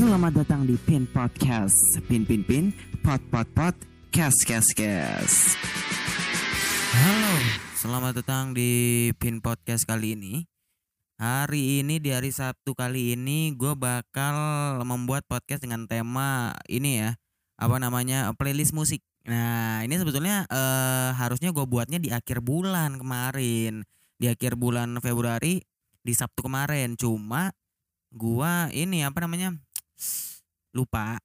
Selamat datang di Pin Podcast. Pin Pin Pin, Pot Pot Pot, Kes Kes Kes. Halo, selamat datang di Pin Podcast kali ini. Hari ini di hari Sabtu kali ini gue bakal membuat podcast dengan tema ini ya, apa namanya playlist musik. Nah ini sebetulnya eh, harusnya gue buatnya di akhir bulan kemarin, di akhir bulan Februari di Sabtu kemarin. Cuma gua ini apa namanya lupa.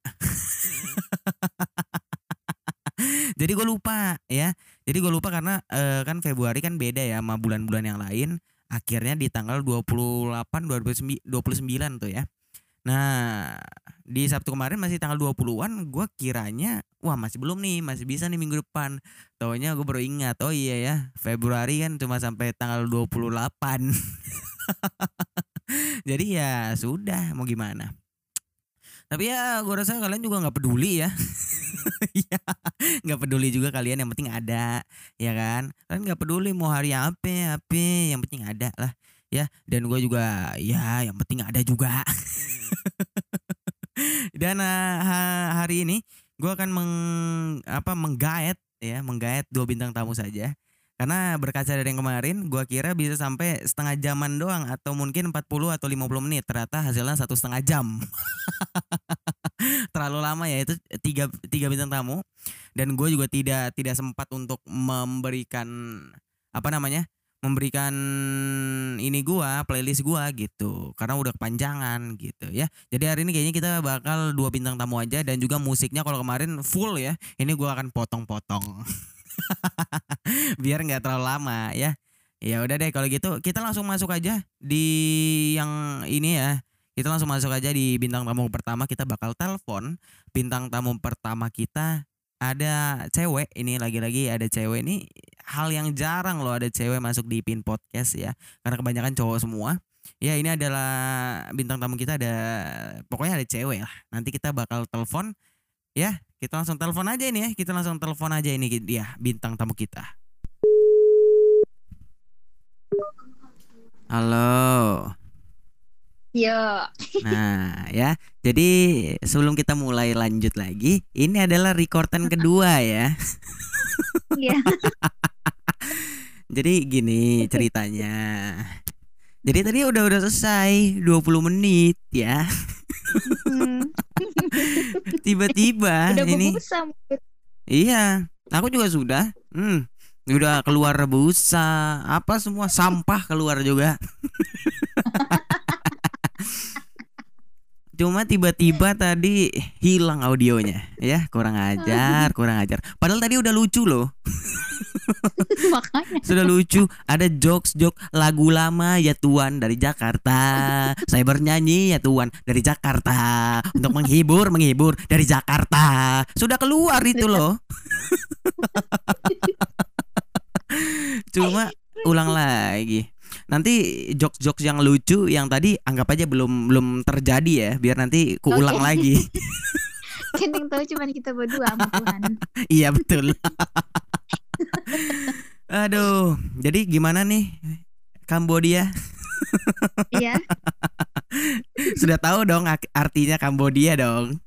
Jadi gue lupa ya. Jadi gue lupa karena eh, kan Februari kan beda ya sama bulan-bulan yang lain. Akhirnya di tanggal 28 29 29 tuh ya. Nah di Sabtu kemarin masih tanggal 20-an gue kiranya wah masih belum nih masih bisa nih minggu depan. Taunya gue baru ingat oh iya ya Februari kan cuma sampai tanggal 28 jadi ya sudah mau gimana tapi ya gue rasa kalian juga nggak peduli ya. Iya, nggak peduli juga kalian yang penting ada ya kan? Kalian nggak peduli mau hari apa apa yang penting ada lah ya. Dan gue juga ya yang penting ada juga. Dan uh, ha- hari ini gue akan meng apa menggaet ya menggaet dua bintang tamu saja karena berkaca dari yang kemarin gue kira bisa sampai setengah jaman doang atau mungkin 40 atau 50 menit. Ternyata hasilnya satu setengah jam. Terlalu lama ya itu tiga tiga bintang tamu. Dan gue juga tidak tidak sempat untuk memberikan apa namanya memberikan ini gua playlist gua gitu. Karena udah kepanjangan gitu ya. Jadi hari ini kayaknya kita bakal dua bintang tamu aja dan juga musiknya kalau kemarin full ya ini gua akan potong-potong biar nggak terlalu lama ya. Ya udah deh kalau gitu kita langsung masuk aja di yang ini ya. Kita langsung masuk aja di bintang tamu pertama. Kita bakal telepon bintang tamu pertama kita. Ada cewek ini lagi-lagi ada cewek ini. Hal yang jarang loh ada cewek masuk di pin podcast ya. Karena kebanyakan cowok semua. Ya ini adalah bintang tamu kita ada pokoknya ada cewek lah. Nanti kita bakal telepon ya kita langsung telepon aja ini ya kita langsung telepon aja ini dia bintang tamu kita halo Yo, Nah, ya. Jadi sebelum kita mulai lanjut lagi, ini adalah recordan kedua ya. iya. Jadi gini ceritanya. Jadi tadi udah udah selesai 20 menit ya. Hmm, Tiba-tiba ini mulut. iya, aku juga sudah. Hmm. Udah keluar busa, apa semua sampah keluar juga. Cuma tiba-tiba tadi hilang audionya, ya kurang ajar, kurang ajar. Padahal tadi udah lucu loh, Makanya. sudah lucu. Ada jokes-jokes lagu lama ya Tuan dari Jakarta. Saya bernyanyi ya Tuan dari Jakarta untuk menghibur, menghibur dari Jakarta. Sudah keluar itu loh. Cuma ulang lagi. Nanti jokes-jokes yang lucu yang tadi anggap aja belum belum terjadi ya, biar nanti kuulang Oke. lagi. Kan yang tahu cuma kita berdua sama Tuhan. iya betul. Aduh, jadi gimana nih Kambodia? Iya. Sudah tahu dong artinya Kambodia dong.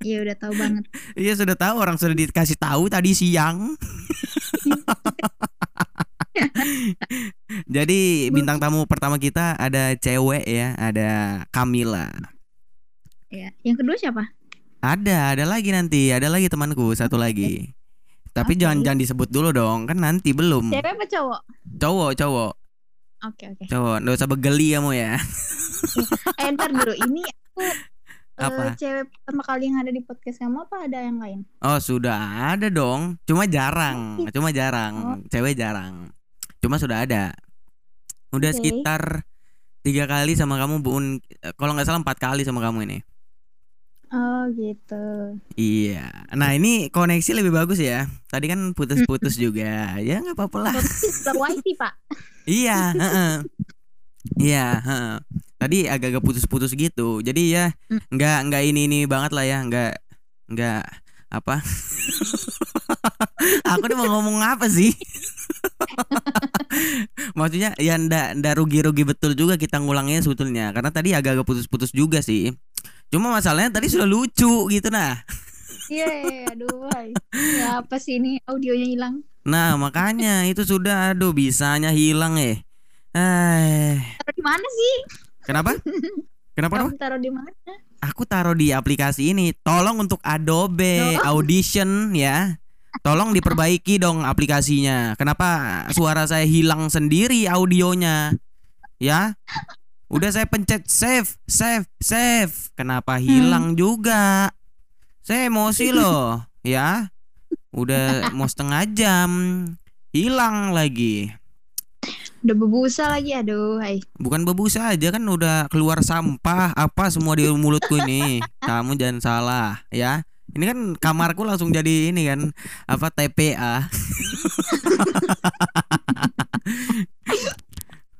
Iya udah tahu banget. Iya sudah tahu orang sudah dikasih tahu tadi siang. Jadi bintang tamu pertama kita ada cewek ya, ada Camila. Iya. Yang kedua siapa? Ada, ada lagi nanti, ada lagi temanku satu lagi. Tapi Oke. jangan jangan disebut dulu dong, kan nanti belum. Cewek apa cowok? Cowok, cowok, Oke oke. cowok. Nggak usah begeli kamu ya. Eh ntar dulu ini aku eh, Apa? cewek pertama kali yang ada di podcast kamu apa ada yang lain? Oh sudah ada dong, cuma jarang, cuma jarang, cewek jarang. Cuma sudah ada. Udah Oke. sekitar tiga kali sama kamu, bun. Kalau nggak salah empat kali sama kamu ini. Oh gitu. Iya. Nah ini koneksi lebih bagus ya. Tadi kan putus-putus juga. Ya nggak apa-apa lah. Wifi pak. iya. heeh. Iya. heeh. Tadi agak-agak putus-putus gitu. Jadi ya Hmm. nggak nggak ini ini banget lah ya. Nggak nggak apa. Aku nih mau ngomong apa sih? Maksudnya ya ndak ndak rugi-rugi betul juga kita ngulangnya sebetulnya karena tadi agak-agak putus-putus juga sih. Cuma masalahnya tadi sudah lucu gitu nah. Iya, aduh. hai. Ya apa sih ini audionya hilang? Nah makanya itu sudah aduh bisanya hilang eh. Eh, Taruh di mana sih? kenapa? Kenapa? taruh di mana? Aku taruh di aplikasi ini. Tolong untuk Adobe Audition ya. Tolong diperbaiki dong aplikasinya. Kenapa suara saya hilang sendiri audionya? Ya. Udah saya pencet save, save, save. Kenapa hilang juga? Saya emosi loh, ya. Udah mau setengah jam hilang lagi. Udah berbusa lagi, aduh. Hai. Bukan bebusa aja kan udah keluar sampah apa semua di mulutku ini. Kamu jangan salah ya. Ini kan kamarku langsung jadi ini kan apa TPA.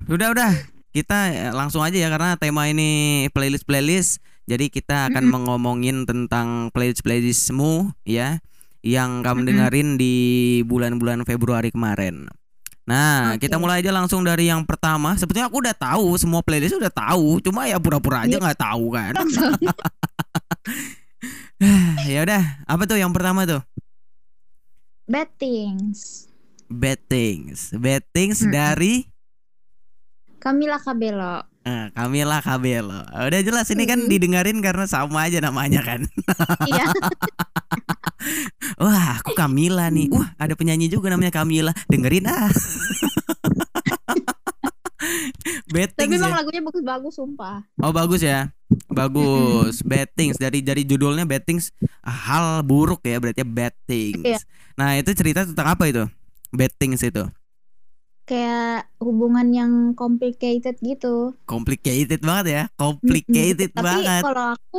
udah udah kita eh, langsung aja ya karena tema ini playlist playlist. Jadi kita akan Mm-mm. mengomongin tentang playlist playlistmu ya yang kamu Mm-mm. dengerin di bulan-bulan Februari kemarin. Nah, Oke. kita mulai aja langsung dari yang pertama. Sebetulnya aku udah tahu semua playlist udah tahu, cuma ya pura-pura aja Iya. nggak tahu kan. Ya udah, apa tuh yang pertama tuh? Bad things. Bad things. Bad things Mm-mm. dari Camila Cabello. Eh, Camila Cabello. Udah jelas ini kan Mm-mm. didengerin karena sama aja namanya kan. Iya. Wah, aku Camila nih. Wah, ada penyanyi juga namanya Camila. Dengerin ah. Bad Tapi things emang ya. lagunya bagus-bagus, sumpah. Oh bagus ya, bagus. Bad things dari dari judulnya bad things ah, hal buruk ya berarti bad things. Iya. Nah itu cerita tentang apa itu? Bad things itu Kayak hubungan yang complicated gitu. complicated banget ya, complicated Tapi banget. kalau aku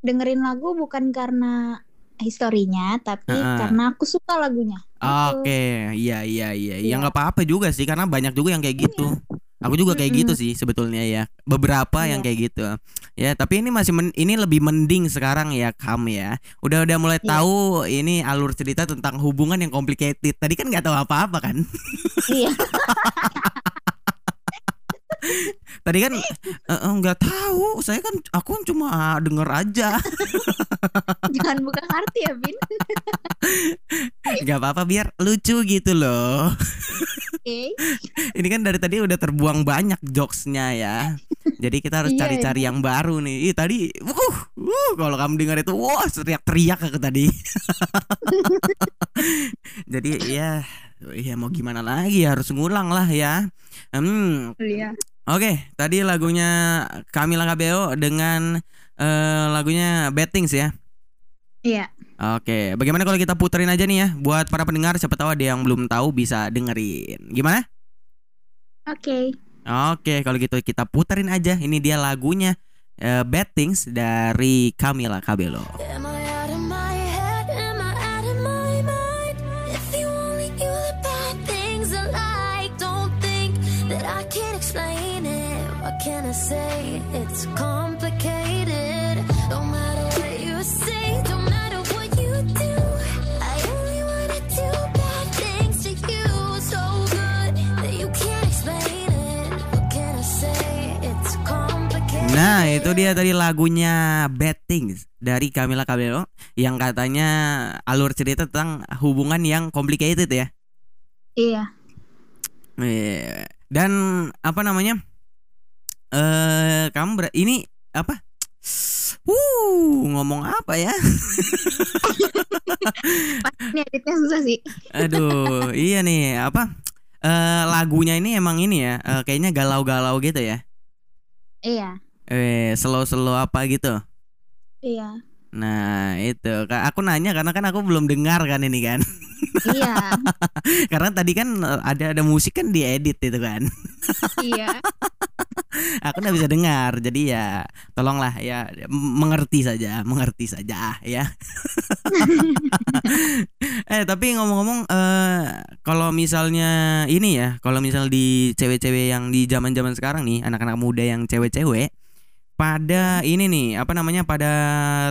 dengerin lagu bukan karena historinya, tapi Heeh. karena aku suka lagunya. Oke, iya iya iya, ya Iya. nggak apa-apa juga sih karena banyak juga yang kayak gitu. Aku juga kayak gitu sih sebetulnya ya. Beberapa yang Iya. kayak gitu. Ya, tapi ini masih men- ini lebih mending sekarang ya kamu ya. Udah udah mulai Iya. tahu ini alur cerita tentang hubungan yang complicated. Tadi kan nggak tahu apa-apa kan? Iya. Tadi kan nggak tahu. Saya kan aku kan cuma denger aja. Jangan buka kartu ya, Bin. Gak apa-apa biar lucu gitu loh. Oke. Ini kan dari tadi udah terbuang banyak jokesnya ya. Jadi kita harus Iya, cari-cari yang baru nih. Ih tadi, uh, uh, kalau kamu dengar itu, wah teriak-teriak aku tadi. Jadi ya, ya mau gimana lagi harus ngulang lah ya. Hmm, Iya. Oke. Tadi lagunya Camila Cabello dengan eh, lagunya Bad Things ya. Iya. Oke, bagaimana kalau kita puterin aja nih ya buat para pendengar siapa tahu ada yang belum tahu bisa dengerin. Gimana? Oke. Oke, kalau gitu kita puterin aja. Ini dia lagunya eh, Bad Things dari Camila Cabello. Am Nah, itu dia tadi lagunya Bad Things dari Camila Cabello yang katanya alur cerita tentang hubungan yang complicated ya. Iya. Eh, Dan apa namanya? Eh, kamu ber- ini apa? Uh, ngomong apa ya? Ini editnya susah sih. Aduh, iya nih, apa? Eh lagunya ini emang ini ya, eh, kayaknya galau-galau gitu ya. Iya. Eh, slow-slow apa gitu. Iya. Nah, itu. Aku nanya karena kan aku belum dengar kan ini kan. Iya. karena tadi kan eh, ada ada musik kan diedit itu kan. iya. aku nggak bisa dengar. Jadi ya tolonglah ya mengerti saja, mengerti saja ya. eh, tapi ngomong-ngomong eh kalau misalnya ini ya, kalau misal di cewek-cewek yang di zaman-zaman sekarang nih, anak-anak muda yang cewek-cewek pada ini nih apa namanya pada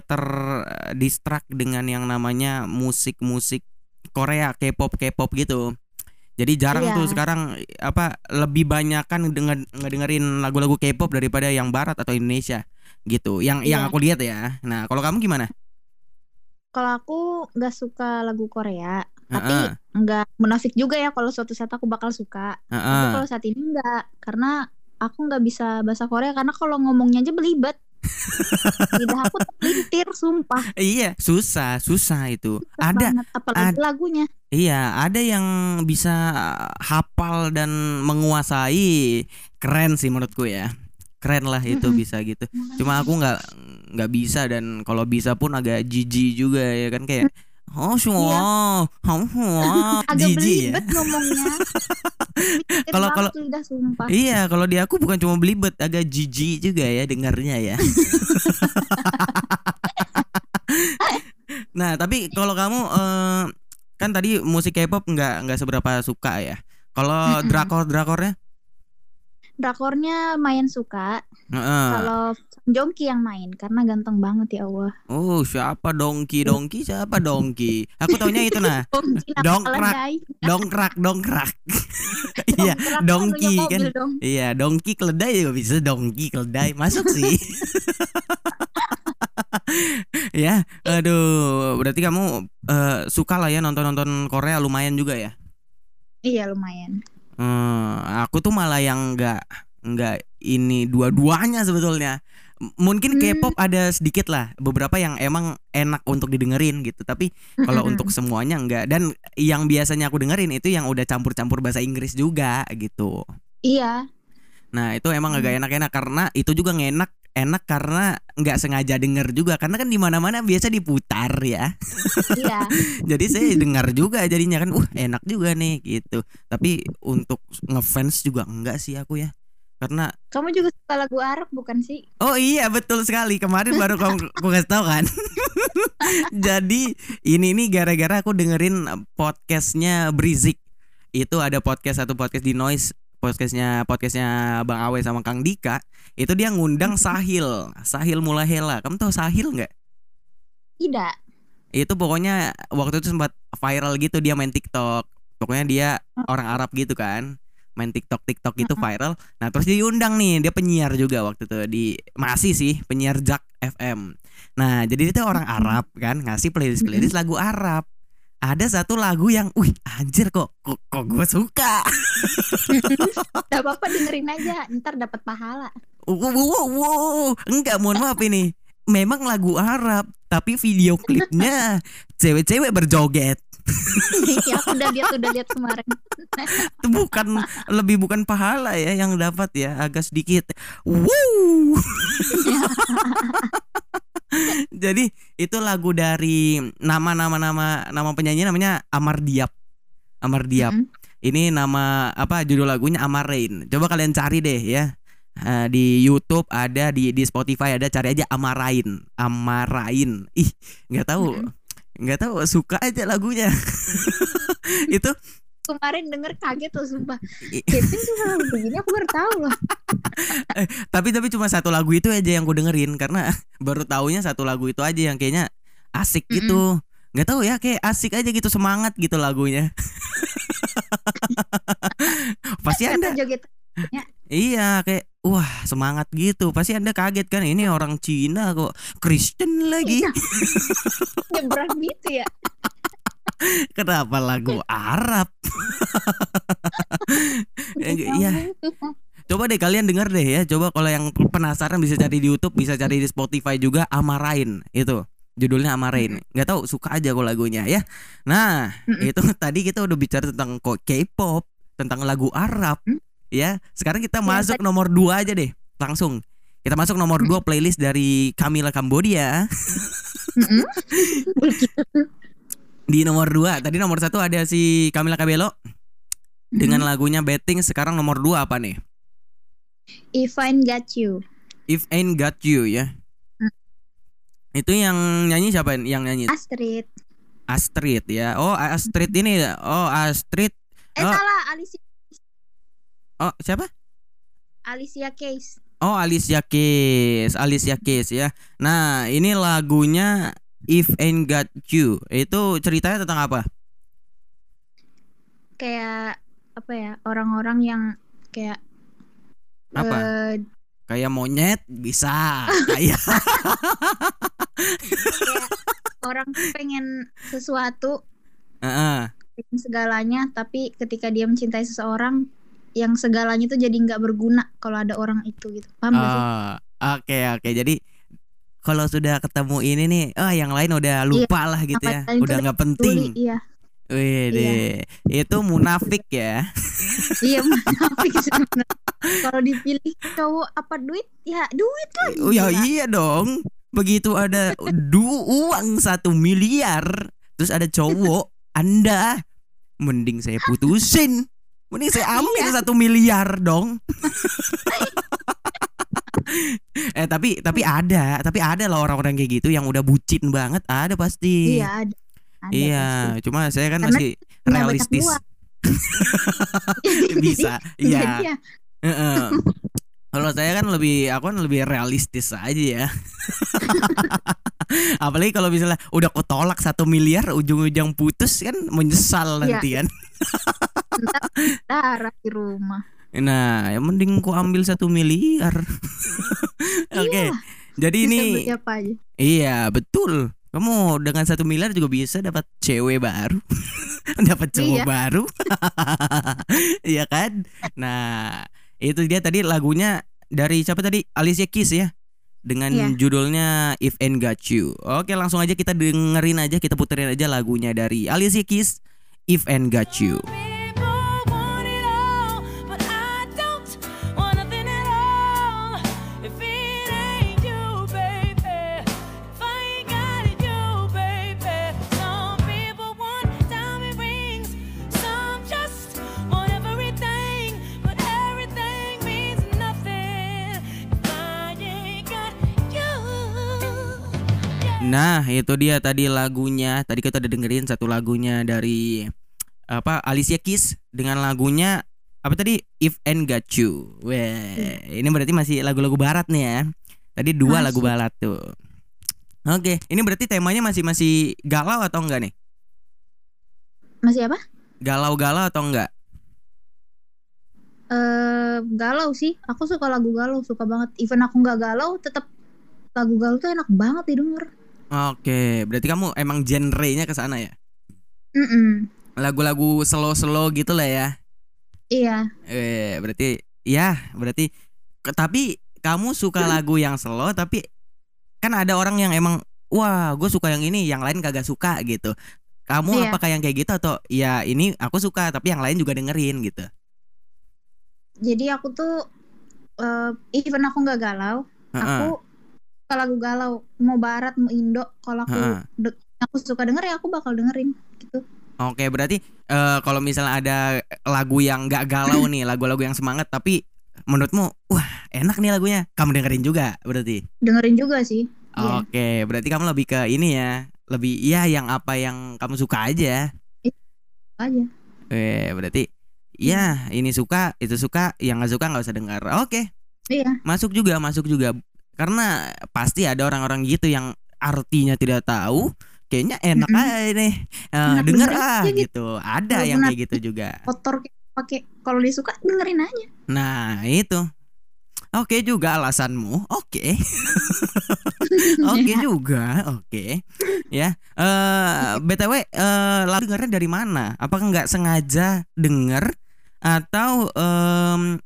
terdistract dengan yang namanya musik-musik Korea K-pop K-pop gitu. Jadi jarang Iya. tuh sekarang apa lebih banyak kan denger ngedengerin lagu-lagu K-pop daripada yang barat atau Indonesia. gitu. Yang yang Iya. aku lihat ya. Nah, kalau kamu gimana? Kalau aku nggak suka lagu Korea, tapi Heeh. nggak munafik juga ya kalau suatu saat aku bakal suka. Tapi Heeh. kalau saat ini nggak, karena aku nggak bisa bahasa Korea karena kalau ngomongnya aja belibet. Lidah aku terlintir, sumpah. Iya, susah, susah itu. Susah Ada banget, apalagi ad- lagunya. Iya, ada yang bisa hafal dan menguasai. Keren sih menurutku ya. Keren lah itu Mm-mm. bisa gitu. Cuma aku nggak nggak bisa dan kalau bisa pun agak jijik juga ya kan kayak oh semua, semua agak jijik ya. belibet ngomongnya. Belibet Kalau- kalau-. Iya, kalau di aku bukan cuma belibet, agak jijik juga ya dengarnya ya. nah, tapi kalau kamu eh, kan tadi musik K-pop nggak nggak seberapa suka ya. Kalau Mm-mm. Drakor drakornya, main suka. Heeh. Kalau Jongki yang main karena ganteng banget ya Allah. oh siapa dongki dongki siapa dongki? Aku taunya itu nah, Jongki nama Dongkrak. keledai. dongkrak dongkrak. Iya, Dongkrak dongki kan. Iya, dongki keledai juga bisa dongki keledai masuk sih. ya, aduh, berarti kamu eh, suka lah ya nonton-nonton Korea lumayan juga ya. Iya lumayan. Hmm, aku tuh malah yang nggak nggak ini dua-duanya sebetulnya. M- Mungkin Hmm. K-pop ada sedikit lah, beberapa yang emang enak untuk didengerin gitu. Tapi kalau Mm-mm. untuk semuanya enggak. Dan yang biasanya aku dengerin itu yang udah campur-campur bahasa Inggris juga gitu. Iya. Nah itu emang Hmm. agak enak-enak karena itu juga ngenak enak karena nggak sengaja denger juga karena kan di mana-mana biasa diputar ya. Iya. Jadi saya dengar juga jadinya kan, uh enak juga nih gitu. Tapi untuk ngefans juga enggak sih aku ya. Karena Kamu juga suka lagu Arab bukan sih? oh iya betul sekali kemarin baru kamu aku kasih tahu kan. Jadi ini nih gara-gara aku dengerin podcastnya Brizik. Itu ada podcast satu podcast di Noise podcastnya podcastnya Bang Awe sama Kang Dika itu dia ngundang Sahil. Sahil Mulahela. Kamu tahu Sahil nggak? Tidak. itu pokoknya waktu itu sempat viral gitu dia main TikTok. Pokoknya dia orang Arab gitu kan. Main TikTok TikTok gitu viral. Nah terus dia diundang nih. Dia penyiar juga waktu itu. Di masih sih penyiar Jak FM nah jadi dia tuh orang Arab kan ngasih playlist playlist lagu Arab. Ada satu lagu yang, wih anjir kok kok, kok gue suka. Gak apa-apa dengerin aja, ntar dapat pahala. Wow, wow, wow. enggak mohon maaf ini. Memang lagu Arab, tapi video klipnya cewek-cewek berjoget. ya aku udah lihat udah lihat kemarin. Itu bukan lebih bukan pahala ya yang dapat ya, agak sedikit. Wow. Jadi itu lagu dari nama-nama nama nama penyanyi namanya Amar Diap. Amar Diap. Mm-mm. Ini nama apa judul lagunya Amarain. Coba kalian cari deh ya. Eh, di YouTube ada di di Spotify ada cari aja Amarain. Amarain. Ih, nggak tahu. nggak tahu suka aja lagunya. itu Kemarin denger kaget tuh sumpah. Kevin lagu begini aku baru tahu loh. tapi tapi cuma satu lagu itu aja yang gue dengerin karena baru taunya satu lagu itu aja yang kayaknya asik gitu. nggak tahu ya kayak asik aja gitu semangat gitu lagunya. Pasti anda Kata joget Iya kayak wah semangat gitu. Pasti anda kaget kan ini orang Cina kok Kristen lagi? Nyebrang gitu ya. kenapa lagu Arab? Ya coba deh kalian dengar deh ya. Coba kalau yang penasaran bisa cari di YouTube bisa cari di Spotify juga Amarain itu. Judulnya Amarain. Nggak tahu suka aja kok lagunya ya. Nah itu tadi kita udah bicara tentang kok K-pop tentang lagu Arab? Ya sekarang kita Ya, masuk nomor dua aja deh langsung. Kita masuk nomor dua playlist dari Camila Cambodia di nomor dua. Tadi nomor satu ada si Camila Cabello dengan lagunya Betting. Sekarang nomor dua apa nih? If I Got You. If Ain't Got You ya. Hmm. itu yang nyanyi siapa yang nyanyi? Astrid. Astrid ya. Oh Astrid ini oh Astrid. Eh Oh. salah Alicia oh siapa Alicia Keys. Oh Alicia Keys, Alicia Keys ya. Nah ini lagunya If Ain't Got You itu ceritanya tentang apa? Kayak apa ya orang-orang yang kayak Apa? eh, Kayak monyet bisa, kayak orang tuh pengen sesuatu Heeh. pengen segalanya tapi ketika dia mencintai seseorang yang segalanya tuh jadi nggak berguna kalau ada orang itu gitu paham gak sih Oh, Oke oke jadi kalau sudah ketemu ini nih, oh yang lain udah lupa lah gitu ya, udah nggak penting. iya Wih deh, itu munafik ya. iya munafik sebenarnya. kalau dipilih cowok apa duit ya duit lah Oh ya gila. iya dong. Begitu ada du uang satu miliar, terus ada cowok, anda mending saya putusin, mending saya ambil satu miliar dong. eh tapi tapi ada, tapi ada loh orang-orang kayak gitu yang udah bucin banget, ada pasti. iya ada, ada Iya, pasti. cuma saya kan Karena masih realistis. Bisa, iya. ya. Kalau saya kan lebih aku kan lebih realistis aja ya. Apalagi kalau misalnya udah ketolak satu miliar ujung-ujung putus kan menyesal Iya. nanti kan. ntar darah di rumah Nah, yang mending ku ambil satu miliar. Oke. Iya, Jadi bisa ini beli apa aja iya betul. Kamu dengan satu miliar juga bisa dapat cewek baru, dapat cowok Iya. baru, iya kan? Nah itu dia tadi lagunya dari siapa tadi Alicia Keys ya, dengan Iya. judulnya If and Got You. Oke langsung aja kita dengerin aja, kita puterin aja lagunya dari Alicia Keys, If and Got You. People Nah itu dia tadi lagunya, tadi kita udah dengerin satu lagunya dari apa Alicia Keys dengan lagunya apa tadi If and Got You. Weh, ini berarti masih lagu-lagu barat nih ya. Tadi dua Masih. lagu barat tuh. Oke, ini berarti temanya masih masih galau atau enggak nih? masih apa Galau-galau atau enggak? eh galau sih aku suka lagu galau suka banget even aku nggak galau tetap lagu galau tuh enak banget didengar Oke, berarti kamu emang genrenya ke sana ya? Mm-mm. Lagu-lagu slow-slow gitu lah ya. iya Eh, berarti ya, berarti ke- tapi kamu suka lagu yang slow tapi kan ada orang yang emang wah, gue suka yang ini, yang lain kagak suka gitu. Kamu Iya. apakah yang kayak gitu atau ya ini aku suka tapi yang lain juga dengerin gitu. jadi aku tuh eh even aku nggak galau Heeh. aku lagu galau mau barat mau indo kalau aku aku suka denger ya aku bakal dengerin gitu Oke, berarti eh, kalau misalnya ada lagu yang gak galau nih, lagu-lagu yang semangat tapi menurutmu wah, enak nih lagunya. Kamu dengerin juga berarti. dengerin juga sih Iya. Oke, berarti kamu lebih ke ini ya, lebih ya yang apa yang kamu suka aja. aja Eh, berarti ya ini suka, itu suka, yang nggak suka nggak usah dengar. Oke, iya masuk juga, masuk juga. Karena pasti ada orang-orang gitu yang artinya tidak tahu, kayaknya enak Mm-mm. aja nih. Eh, Enak denger ah gitu. gitu. Ada Walaupun yang kayak gitu juga. kotor pakai kalau dia suka dengerin aja Nah, itu. Oke juga alasanmu. Oke. Oke juga. Oke. Ya. Eh BTW eh lagu dengernya dari mana? Apakah nggak sengaja denger atau em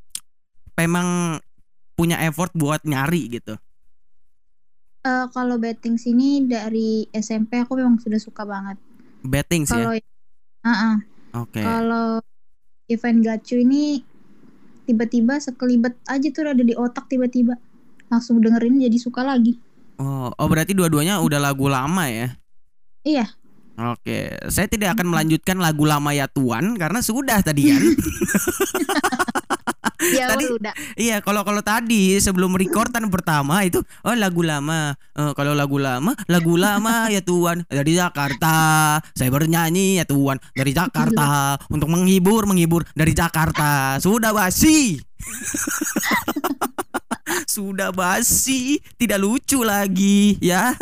memang punya effort buat nyari gitu? Eh, kalau betting sini dari SMP aku memang sudah suka banget Betting sih ya. kalau Heeh. Oke. kalau event gacu ini tiba-tiba sekelibet aja tuh ada di otak tiba-tiba langsung dengerin jadi suka lagi Oh, oh berarti dua-duanya udah lagu lama ya? Iya. Oke, saya tidak akan melanjutkan lagu lama ya Tuan karena sudah tadi kan. ya Tadi- udah Iya, kalau kalau tadi sebelum rekordan pertama itu oh lagu lama. Eh, kalau lagu lama, lagu lama ya Tuhan dari Jakarta. Saya bernyanyi ya Tuhan dari Jakarta untuk menghibur menghibur dari Jakarta. Sudah basi. Sudah basi, tidak lucu lagi ya.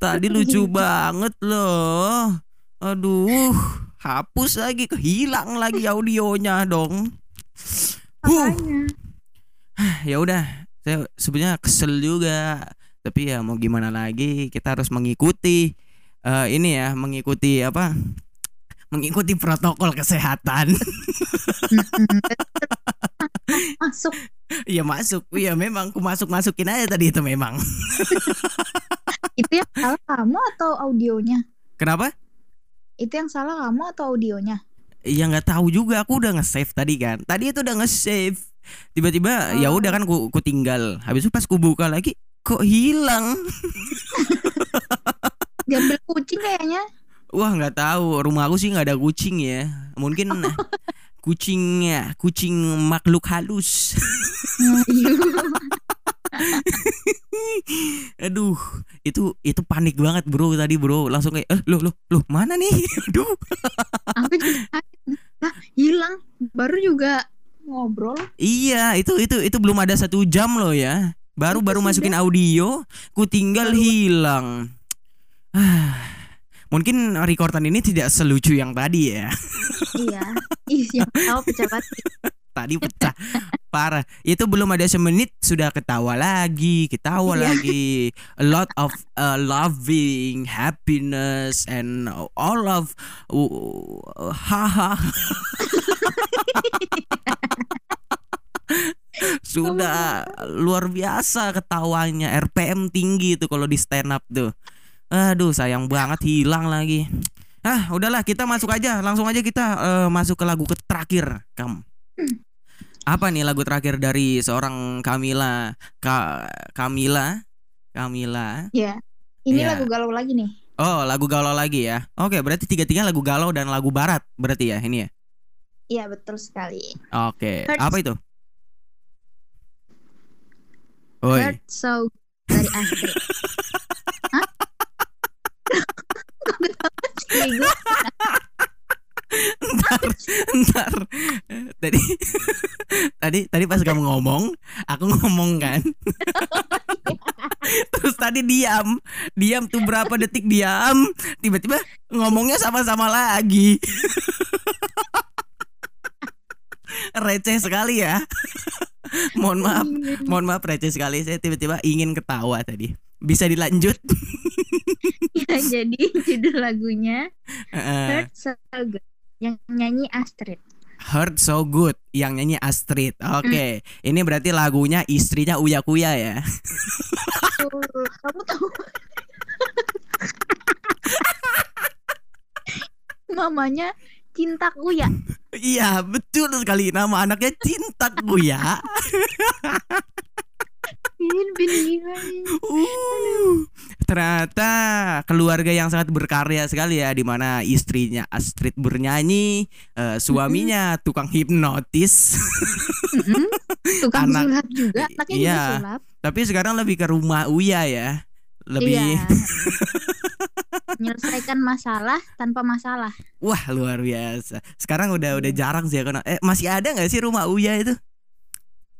Tadi lucu banget loh. Aduh, hapus lagi, kehilang lagi audionya dong. Huh. ya udah saya sebenarnya kesel juga tapi ya mau gimana lagi kita harus mengikuti eh, ini ya mengikuti apa mengikuti protokol kesehatan. Masuk ya masuk ya memang ku masuk masukin aja tadi itu memang itu yang salah kamu atau audionya? kenapa Itu yang salah kamu atau audionya? ya nggak tahu juga. Aku udah nge-save tadi kan. Tadi itu udah nge-save. Tiba-tiba ya Oh. udah kan ku, ku tinggal. Habis itu pas ku buka lagi kok hilang? Diambil kucing kayaknya. Wah nggak tahu. Rumah aku sih nggak ada kucing ya. Mungkin kucingnya kucing makhluk halus. Iya. aduh itu itu panik banget bro tadi bro langsung kayak eh loh loh loh mana nih aduh Aku juga. Lah, hilang. Baru juga ngobrol. iya itu itu itu belum ada satu jam loh ya baru baru Itu masukin audio ku tinggal Baru- hilang ah mungkin recordan ini tidak selucu yang tadi ya iya. Ih, yang tahu pecah batin. tadi pecah. Parah. Itu belum ada semenit sudah ketawa lagi ketawa Iya. lagi. A lot of uh, loving happiness and all of uh, haha. Sudah luar biasa ketawanya. RPM tinggi tuh kalau di stand up tuh. Aduh sayang banget hilang lagi. Ah udahlah kita masuk aja. Langsung aja kita eh, masuk ke lagu ke terakhir kamu apa nih lagu terakhir dari seorang Kamila Ka Kamila Kamila Ya. Ini Iya. lagu galau lagi nih. oh lagu galau lagi ya oke berarti tiga tiga lagu galau dan lagu barat berarti ya ini ya Iya, betul sekali. oke Hurts. apa itu Oi Hurt So dari. Hah? ntar ntar. Tadi tadi tadi pas kamu ngomong aku ngomong kan? Terus tadi diam diam tuh berapa detik diam tiba-tiba ngomongnya sama-sama lagi. Receh sekali ya. Mohon maaf mohon maaf receh sekali. Saya tiba-tiba ingin ketawa tadi. Bisa dilanjut? Ya, jadi judul lagunya Eh, Hurt So Good. Yang nyanyi Astrid. Heard So Good yang nyanyi Astrid. Oke, ini berarti lagunya istrinya Uya Kuya ya. Tuh, kamu tahu Mamanya cintaku ya. Iya, betul sekali nama anaknya Cinta Kuya. Bin bin. Uh, ternyata keluarga yang sangat berkarya sekali ya di mana istrinya Astrid bernyanyi, eh, suaminya tukang hipnotis. Mm-mm. Tukang Anak- sulap juga, anaknya Iya. juga sulap. Tapi sekarang lebih ke rumah Uya ya. Lebih Iya. Menyelesaikan masalah tanpa masalah. wah luar biasa. Sekarang udah udah jarang sih ya karena eh masih ada nggak sih rumah Uya itu?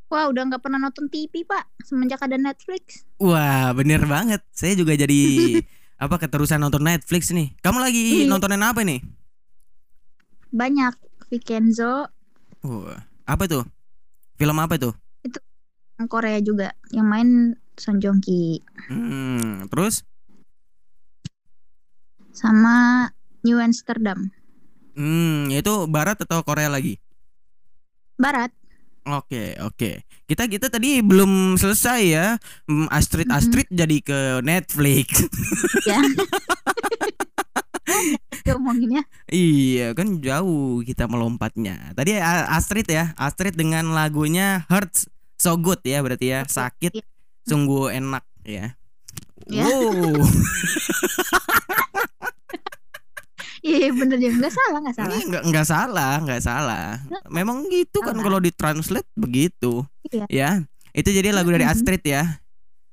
Wah, udah nggak pernah nonton TV, Pak, semenjak ada Netflix. Wah, bener banget. Saya juga jadi apa keterusan nonton Netflix nih. Kamu lagi Iya. nontonin apa nih? Banyak Vincenzo, Wah, apa tuh? Film apa tuh? yang Korea juga, yang main Son Joong Ki Hmm, terus? sama New Amsterdam. Hmm, itu barat atau Korea lagi? Barat. Oke, oke. Kita kita tadi belum selesai ya. Hmm, Astrid. Astrid jadi ke Netflix. Ya. Ngomonginnya iya, kan jauh kita melompatnya. Tadi Astrid ya, Astrid dengan lagunya Hurts So Good ya berarti ya. Sakit Iya. sungguh enak ya. Ya. Wow. Iya bener juga nggak salah nggak salah. Ini nggak nggak salah, nggak salah. Memang gitu kan Salah. kalau ditranslate begitu. Iya. Ya. Itu jadi lagu dari. Astrid ya.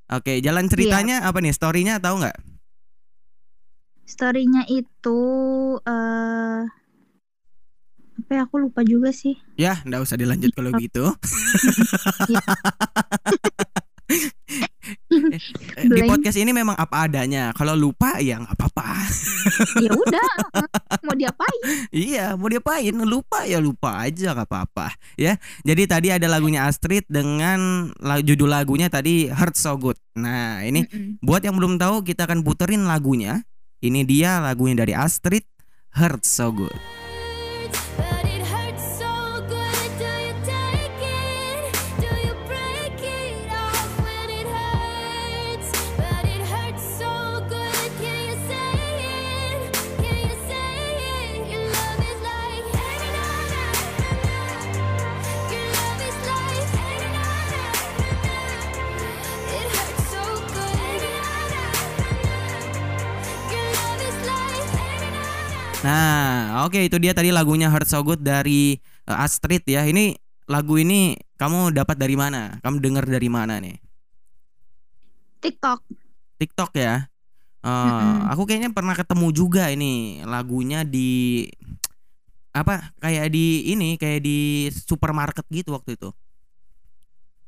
Oke, jalan ceritanya apa nih? Storynya tahu nggak? Storynya itu eh apa ya aku lupa juga sih. Ya, nggak usah dilanjut kalau gitu. Eh, Di podcast ini memang apa adanya. Kalau lupa ya nggak apa-apa. ya udah mau diapain iya, mau diapain? Lupa ya lupa aja nggak apa-apa. Ya. Jadi tadi ada lagunya Astrid dengan judul lagunya tadi Hurt So Good. Nah, ini Mm-mm. buat yang belum tahu kita akan puterin lagunya. Ini dia lagunya dari Astrid Hurt So Good. Nah, oke itu dia tadi lagunya Hurt So Good dari eh, Astrid ya. Ini lagu ini kamu dapat dari mana? Kamu dengar dari mana nih? TikTok TikTok ya. Eh, Mm-mm. aku kayaknya pernah ketemu juga ini lagunya di apa kayak di ini kayak di supermarket gitu waktu itu.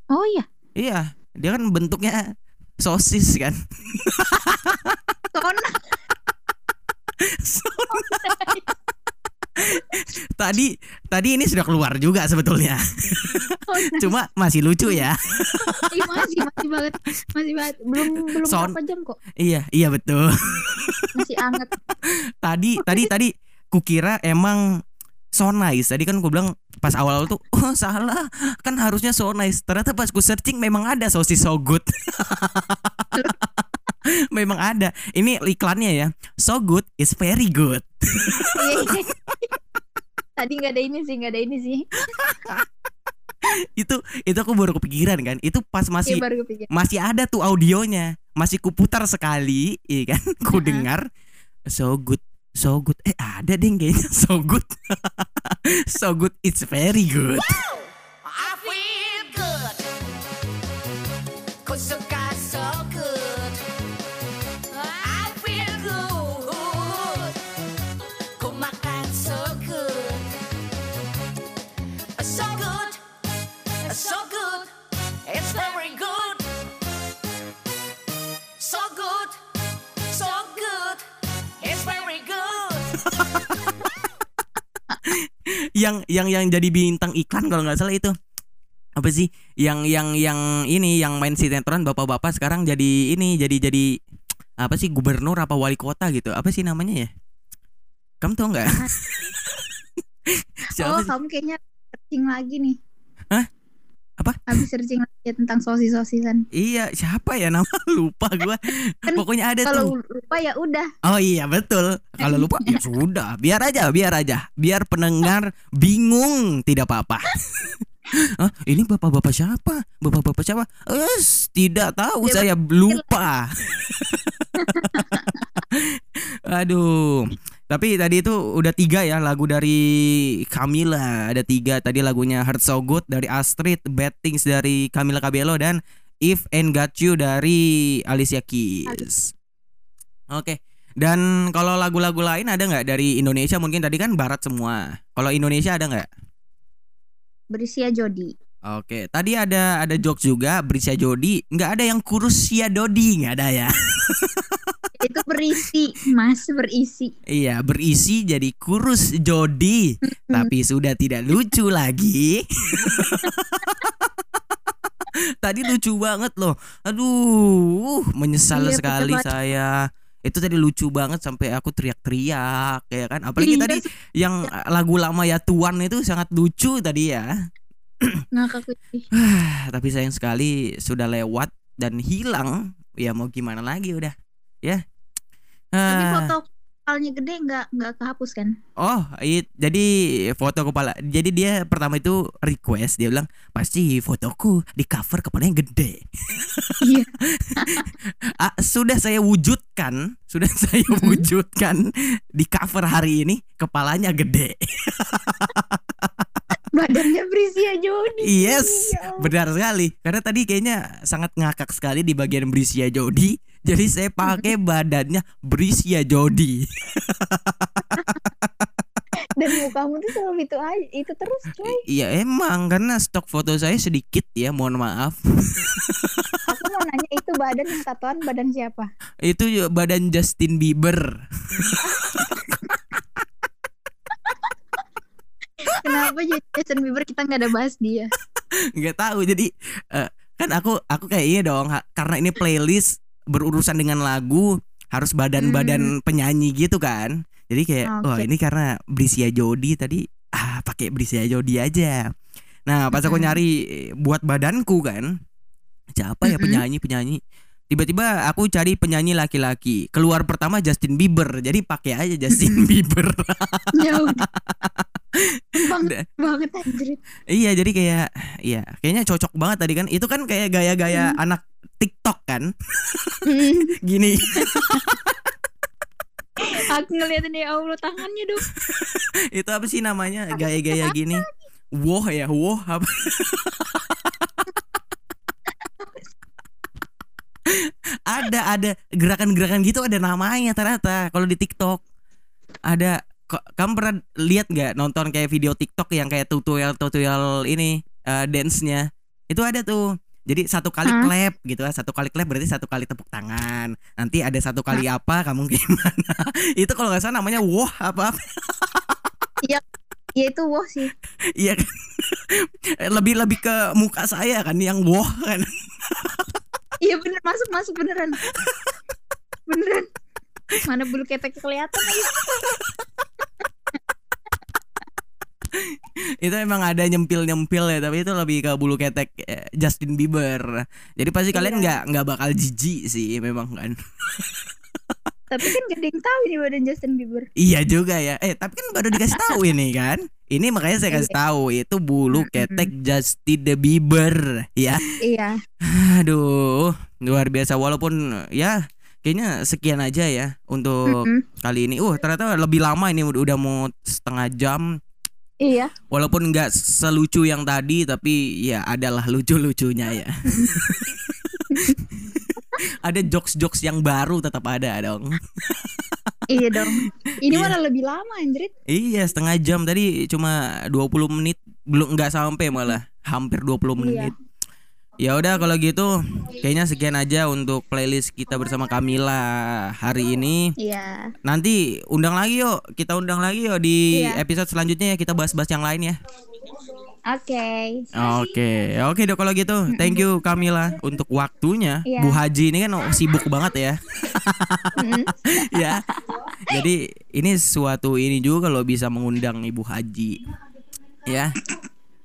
oh iya Iya, dia kan bentuknya sosis kan. tadi tadi ini sudah keluar juga sebetulnya. Cuma masih lucu ya. Ih, masih masih banget masih banget. Belum belum Son- berapa jam kok. Iya, iya betul. masih anget tadi tadi tadi kukira emang so nice. Tadi kan gue bilang pas awal tuh oh salah. Kan harusnya so nice. Ternyata pas gue searching memang ada sosis so good memang ada. Ini iklannya ya. So good is very good. Iya, iya. tadi nggak ada ini sih nggak ada ini sih. Itu itu aku baru kepikiran kan. Itu pas Iya masih kepikir masih ada tuh audionya. Masih kuputar sekali iya kan? Ku Heeh. dengar so good so good. Eh ada deh kayaknya. So good. So good it's very good yang yang yang jadi bintang iklan kalau nggak salah itu. Apa sih? Yang yang yang ini yang main sinetron bapak-bapak sekarang jadi ini jadi jadi apa sih gubernur apa wali kota gitu. Apa sih namanya ya? Kamu tau nggak? Oh kamu kayaknya searching lagi nih? Apa? habis searching lagi ya tentang sosis sosisan iya siapa ya nama? Lupa gua. Kan pokoknya ada kalau tuh. lupa ya udah. Oh iya betul. Kalau lupa ya sudah. Biar aja biar aja. Biar pendengar bingung tidak apa-apa. Hah, ini bapak-bapak siapa? Bapak-bapak siapa? Es, tidak tahu Ya, saya lupa. Aduh. Tapi tadi itu udah tiga ya lagu dari Camila Ada tiga. Tadi lagunya Heart So Good dari Astrid Bad Things dari Camila Cabello Dan If and Got You dari Alicia Keys. Oke. Dan kalau lagu-lagu lain ada nggak dari Indonesia? Mungkin tadi kan barat semua. Kalau Indonesia ada nggak? berisia Jody Oke, tadi ada ada jokes juga Brisia Jodi, nggak ada yang kurus Sia Dodi, nggak ada ya. itu berisi mas berisi iya, berisi jadi kurus Jodi, tapi sudah tidak lucu lagi. tadi lucu banget loh. Aduh, menyesal Iya, sekali betul saya. Itu tadi lucu banget sampai aku teriak-teriak ya kan. Apalagi Iya, tadi yang lagu lama ya Tuan itu sangat lucu tadi ya. ngakak sih tapi sayang sekali sudah lewat dan hilang ya mau gimana lagi udah ya tapi Ah, foto kepalanya gede nggak nggak kehapus kan? Oh it, jadi foto kepala jadi dia pertama itu request dia bilang pasti fotoku di cover kepalanya gede. Iya. Ah, sudah saya wujudkan sudah saya wujudkan di cover hari ini kepalanya gede. Badannya berisia Jody yes Ya benar sekali. Karena tadi kayaknya sangat ngakak sekali di bagian Brisia Jodi jadi saya pakai badannya Brisia Jodi Dan mukamu tuh selalu itu aja, itu terus coy. Iya emang karena stok foto saya sedikit ya, mohon maaf. Aku mau nanya itu badan yang tatoan badan siapa? Itu juga badan Justin Bieber. Kenapa jadi Justin Bieber kita nggak ada bahas dia? nggak tahu jadi eh, kan aku aku kayak iya dong karena ini playlist berurusan dengan lagu harus badan-badan penyanyi gitu kan. Jadi kayak Oke. wah ini karena Brisia Jodi tadi ah pakai Brisia Jodi aja. Nah pas aku nyari buat badanku kan siapa ya penyanyi penyanyi tiba-tiba aku cari penyanyi laki-laki. Keluar pertama Justin Bieber. Jadi pakai aja Justin Bieber. Ya banget anjir. Iya jadi kayak Iya kayaknya cocok banget tadi kan. Itu kan kayak gaya-gaya anak TikTok kan? Hmm, Gini. Aku ngeliatin ya Allah tangannya dong. Itu apa sih namanya? Gaya-gaya gini? Woh ya Woh apa Ada ada. Gerakan-gerakan gitu ada namanya ternyata Kalau di TikTok. Ada. Kamu pernah lihat nggak Nonton kayak video TikTok Yang kayak tutorial-tutorial ini eh, Dance-nya? Itu ada tuh. Jadi satu kali Hah? clap gitu kan satu kali clap berarti satu kali tepuk tangan. Nanti ada satu kali apa kamu gimana itu kalau nggak salah namanya wah apa apa. Ya itu wah sih. Iya kan? Lebih lebih ke muka saya kan yang wah kan Iya bener masuk masuk beneran. Beneran. Mana bulu ketek kelihatan lagi. itu emang ada nyempil nyempil ya tapi itu lebih ke bulu ketek eh, Justin Bieber jadi pasti kalian Iya. nggak nggak bakal jijik sih memang kan Tapi kan gak ada yang tahu ini badan Justin Bieber. iya juga ya. Eh tapi kan baru dikasih tahu ini kan. Ini makanya saya kasih tahu itu bulu ketek Justin Bieber ya. Iya. aduh luar biasa. Walaupun ya kayaknya sekian aja ya untuk kali ini. Uh ternyata lebih lama ini udah udah mau setengah jam. Iya. Walaupun nggak selucu yang tadi tapi ya adalah lucu-lucunya ya. ada jokes-jokes yang baru tetap ada dong. Iya dong. Ini Iya. malah lebih lama anjrit. Iya, setengah jam tadi cuma 20 menit belum nggak sampai malah hampir 20 menit. Ya udah kalau gitu kayaknya sekian aja untuk playlist kita bersama Kamila hari ini. Iya. Nanti undang lagi yuk, kita undang lagi yuk di Iya. episode selanjutnya ya kita bahas-bahas yang lain ya. Oke. Oke, oke dok kalau gitu. Thank you Kamila untuk waktunya. Iya. Bu Haji ini kan sibuk banget ya. Ya. Jadi ini suatu ini juga kalau bisa mengundang Ibu Haji. Ya.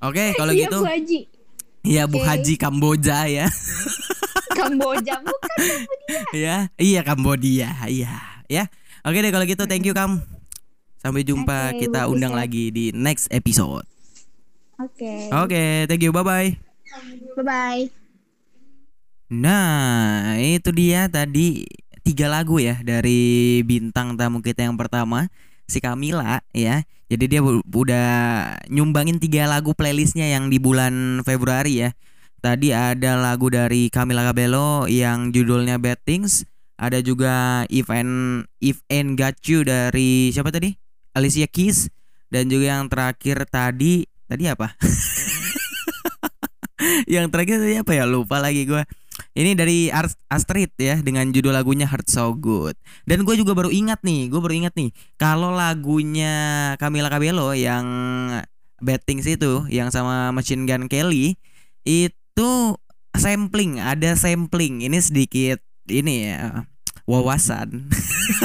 Oke, kalau Iya, gitu. Bu Haji. Iya Bu Oke. Haji Kamboja ya. Kamboja bukan. ya. Iya Kambodia. Iya, ya. Oke deh kalau gitu thank you Kam. Sampai jumpa Oke, kita Bu undang lagi di next episode. Oke. Oke, thank you. Bye bye. Bye bye. Nah, itu dia tadi tiga lagu ya dari bintang tamu kita yang pertama, si Kamila ya. Jadi dia udah nyumbangin tiga lagu playlistnya yang di bulan Februari ya. Tadi ada lagu dari Camila Cabello yang judulnya Bad Things. Ada juga If and If and Got You dari siapa tadi? Alicia Keys. Dan juga yang terakhir tadi tadi apa? yang terakhir tadi apa ya? Lupa lagi gua. Ini dari Astrid ya dengan judul lagunya Heart So Good. Dan gue juga baru ingat nih, gue baru ingat nih kalau lagunya Camila Cabello yang Bad Things itu yang sama Machine Gun Kelly itu sampling, ada sampling. Ini sedikit ini ya wawasan.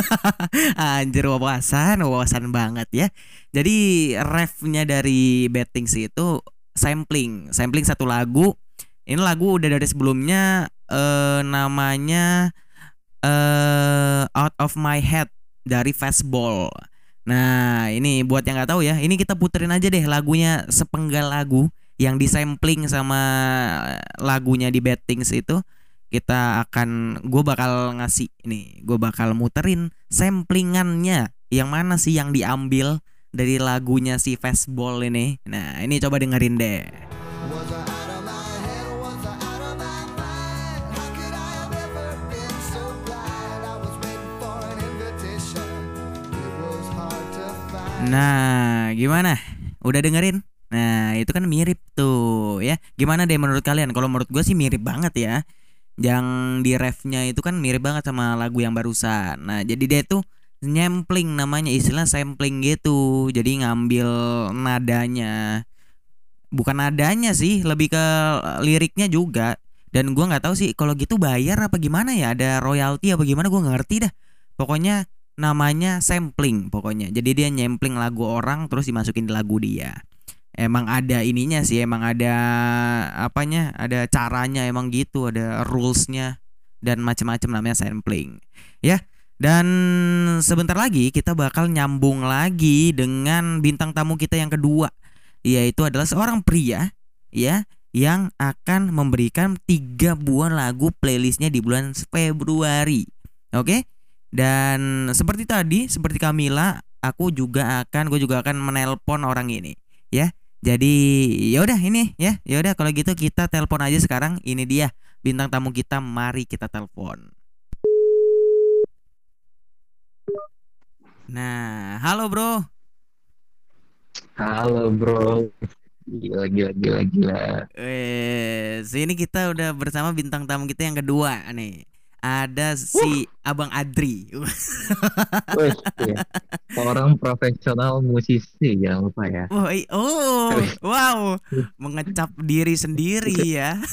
Anjir wawasan, wawasan banget ya. Jadi refnya dari Bad Things itu sampling, sampling satu lagu ini lagu udah dari sebelumnya eh namanya eh Out of My Head dari Fastball. Nah, ini buat yang nggak tahu ya, ini kita puterin aja deh lagunya sepenggal lagu yang disampling sama lagunya di Bad Things itu. Kita akan gue bakal ngasih ini, gue bakal muterin samplingannya yang mana sih yang diambil dari lagunya si Fastball ini. Nah, ini coba dengerin deh. Nah, gimana? Udah dengerin? Nah, itu kan mirip tuh ya. Gimana deh menurut kalian? Kalau menurut gue sih mirip banget ya. Yang di refnya itu kan mirip banget sama lagu yang barusan. Nah, jadi dia tuh nyempling namanya istilah sampling gitu. Jadi ngambil nadanya. Bukan nadanya sih, lebih ke liriknya juga. Dan gua nggak tahu sih kalau gitu bayar apa gimana ya? Ada royalti apa gimana? Gua nggak ngerti dah. Pokoknya namanya sampling pokoknya. Jadi dia nyempling lagu orang terus dimasukin di lagu dia. Emang ada ininya sih, emang ada apanya, ada caranya emang gitu, ada rulesnya dan macam-macam namanya sampling. Ya. Dan sebentar lagi kita bakal nyambung lagi dengan bintang tamu kita yang kedua, yaitu adalah seorang pria ya yang akan memberikan tiga buah lagu playlistnya di bulan Februari. Oke? Dan seperti tadi, seperti Kamila, aku juga akan, gue juga akan menelpon orang ini, ya. Jadi ya udah ini ya, ya udah kalau gitu kita telepon aja sekarang. Ini dia bintang tamu kita, mari kita telepon. Nah, halo bro. Halo bro, gila gila gila gila. Eh, sini kita udah bersama bintang tamu kita yang kedua nih. Ada si Abang Adri. Wih, iya. Orang profesional musisi jangan lupa ya. Oh, oh, wow, mengecap diri sendiri ya.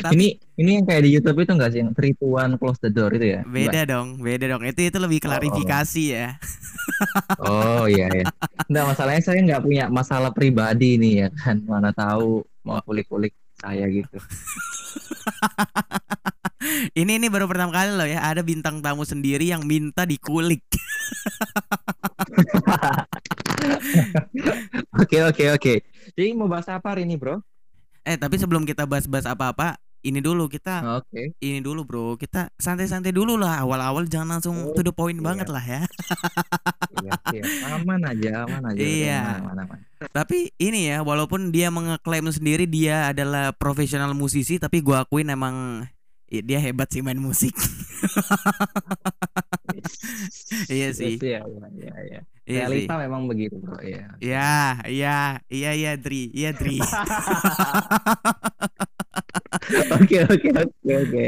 Tapi Ini ini yang kayak di YouTube itu enggak sih yang three to one close the door itu ya? beda dong, beda dong. Itu itu lebih klarifikasi ya. Oh iya ya. Enggak masalahnya saya nggak punya masalah pribadi nih ya kan. Mana tahu mau kulik-kulik saya gitu. Ini ini baru pertama kali loh ya, ada bintang tamu sendiri yang minta dikulik. Oke oke oke. Jadi mau bahas apa hari ini bro? Eh, tapi sebelum kita bahas-bahas apa-apa, ini dulu kita Oke. ini dulu bro, kita santai-santai dulu lah. Awal-awal jangan langsung Oh, to the point iya. banget lah ya. Iya, iya. Aman aja, aman aja. Iya. Aman, aman, aman. Tapi ini ya, walaupun dia mengeklaim sendiri dia adalah profesional musisi, tapi gua akuin emang i- dia hebat sih main musik. Iya sih. Iya, iya, iya, iya. Iya sih. Realita memang begitu bro. Iya. Ya, iya, iya, iya, Dri, iya, Dri. Oke oke oke oke.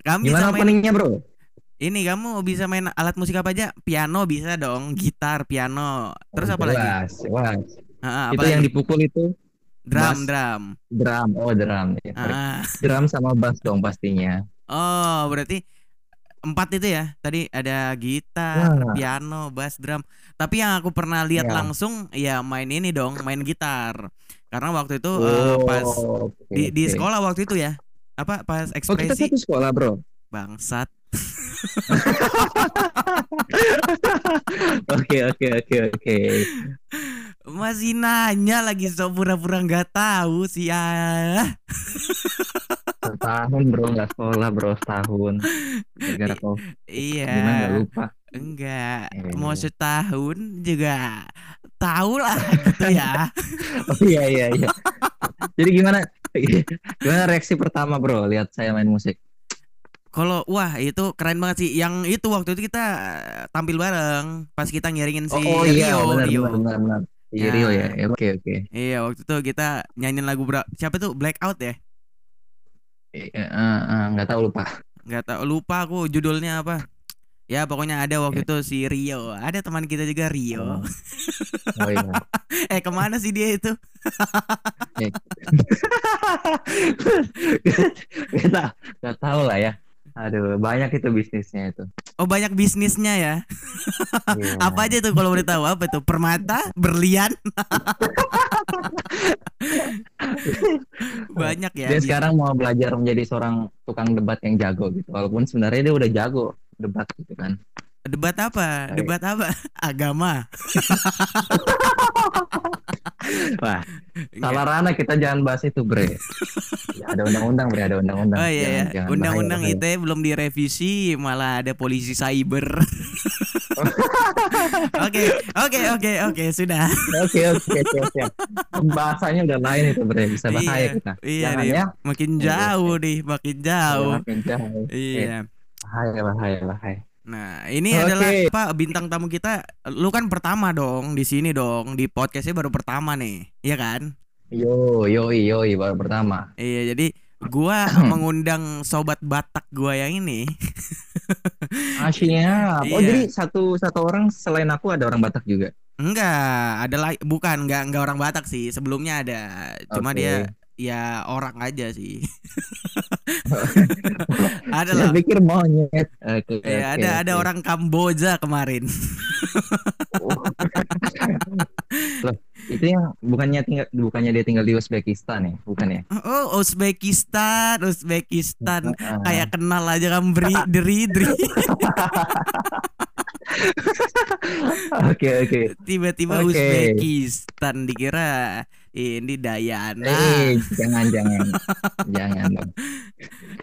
Kamu bisa Gimana openingnya bro? ini, kamu bisa main alat musik apa aja? Piano bisa dong, gitar, piano. Terus apa lagi? Jelas, jelas. Ah, Itu yang dipukul itu Drum, bass. drum. drum. Oh drum. Ya. Ah. Drum sama bass dong pastinya. Oh, berarti empat itu ya. Tadi ada gitar, Wah. piano, bass, drum. Tapi yang aku pernah lihat Ya. langsung ya main ini dong, main gitar. Karena waktu itu eh, pas Oh, oke, di di sekolah waktu itu ya. Apa pas Oh kita ekspresi satu sekolah bro. bangsat. Oke oke oke oke. Masih nanya lagi so pura-pura nggak tahu sih ya. Setahun bro nggak sekolah bro setahun. Gara-gara kau gimana Iya. lupa. Enggak, Eh. mau setahun juga tahu lah gitu ya. Oh iya iya iya. Jadi gimana? Gimana reaksi pertama bro lihat saya main musik? Kalau wah itu keren banget sih. Yang itu waktu itu kita eh, tampil bareng pas kita ngiringin si oh iya Rio. benar Rio. benar benar. Iya Ya. Rio ya. Ya, Oke oke. Iya waktu itu kita nyanyiin lagu bra- siapa tuh Blackout ya? Eh, eh, eh, nggak tahu lupa. Nggak tahu lupa aku judulnya apa. Ya pokoknya ada waktu itu si Rio. Ada teman kita juga Rio. Oh iya. eh ke mana sih dia itu? kita nggak tahu lah ya. Aduh, banyak itu bisnisnya itu. Oh banyak bisnisnya ya. Iya. Apa aja tuh kalau boleh tahu apa tuh? Permata, berlian. banyak ya. Dia bis- sekarang mau belajar menjadi seorang tukang debat yang jago gitu. Walaupun sebenarnya dia udah jago debat gitu kan. Debat apa? Baik. Debat apa? Agama. Wah, salah rana kita jangan bahas itu, Bre. Ya, ada undang-undang, Bre, ada undang-undang. Oh iya ya. Jangan- jangan. Undang-undang ITE belum direvisi, malah ada polisi cyber. Oke, oke, oke, oke, sudah. Oke, oke, oke. Bahasanya udah lain itu, Bre. Bisa bahaya Iya, kita. iya Jangan nih. ya. Makin Iya, jauh nih, makin jauh. Makin jauh. Iya. Bahaya, bahaya, bahaya. Nah, ini Oke. adalah apa bintang tamu kita. Lu kan pertama dong di sini dong di podcastnya baru pertama nih, iya kan? Yo, yoi, yoi, baru pertama. Iya, jadi gua mengundang sobat Batak gua yang ini. Asyik. Oh, Iya. jadi satu satu orang selain aku ada orang Batak juga. Enggak, ada bukan enggak enggak orang Batak sih. Sebelumnya ada. Cuma Oke. dia ya orang aja sih. ada lah. pikir monyet. Oke, Ya, oke, ada ada oke. orang Kamboja kemarin. Loh, itu yang bukannya tinggal bukannya dia tinggal di Uzbekistan ya? Bukan ya? Oh, Uzbekistan, Uzbekistan. Kayak kenal aja kan beri deri deri. Oke, oke. Tiba-tiba. Uzbekistan dikira ini Dayana. Eh, jangan jangan. jangan dong.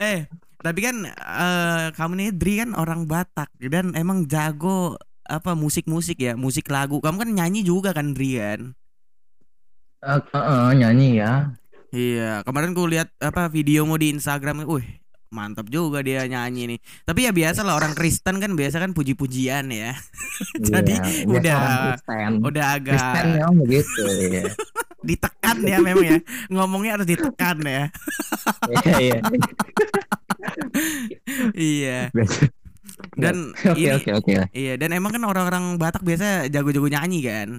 Eh, tapi kan eh, kamu nih Dri kan orang Batak dan emang jago apa musik-musik ya, musik lagu. Kamu kan nyanyi juga kan Dri kan? Eh, eh, eh, nyanyi ya. Iya, kemarin ku lihat apa videomu di Instagram, wih mantap juga dia nyanyi nih. Tapi ya biasa lah orang Kristen kan biasa kan puji-pujian ya. Jadi Iya, biasa udah- orang Kristen. Udah agak Kristen memang begitu ya. ditekan ya memang ya. Ngomongnya harus ditekan ya. Iya, iya. iya. Dan Oke, ini oke, oke. iya dan emang kan orang-orang Batak biasa jago-jago nyanyi kan.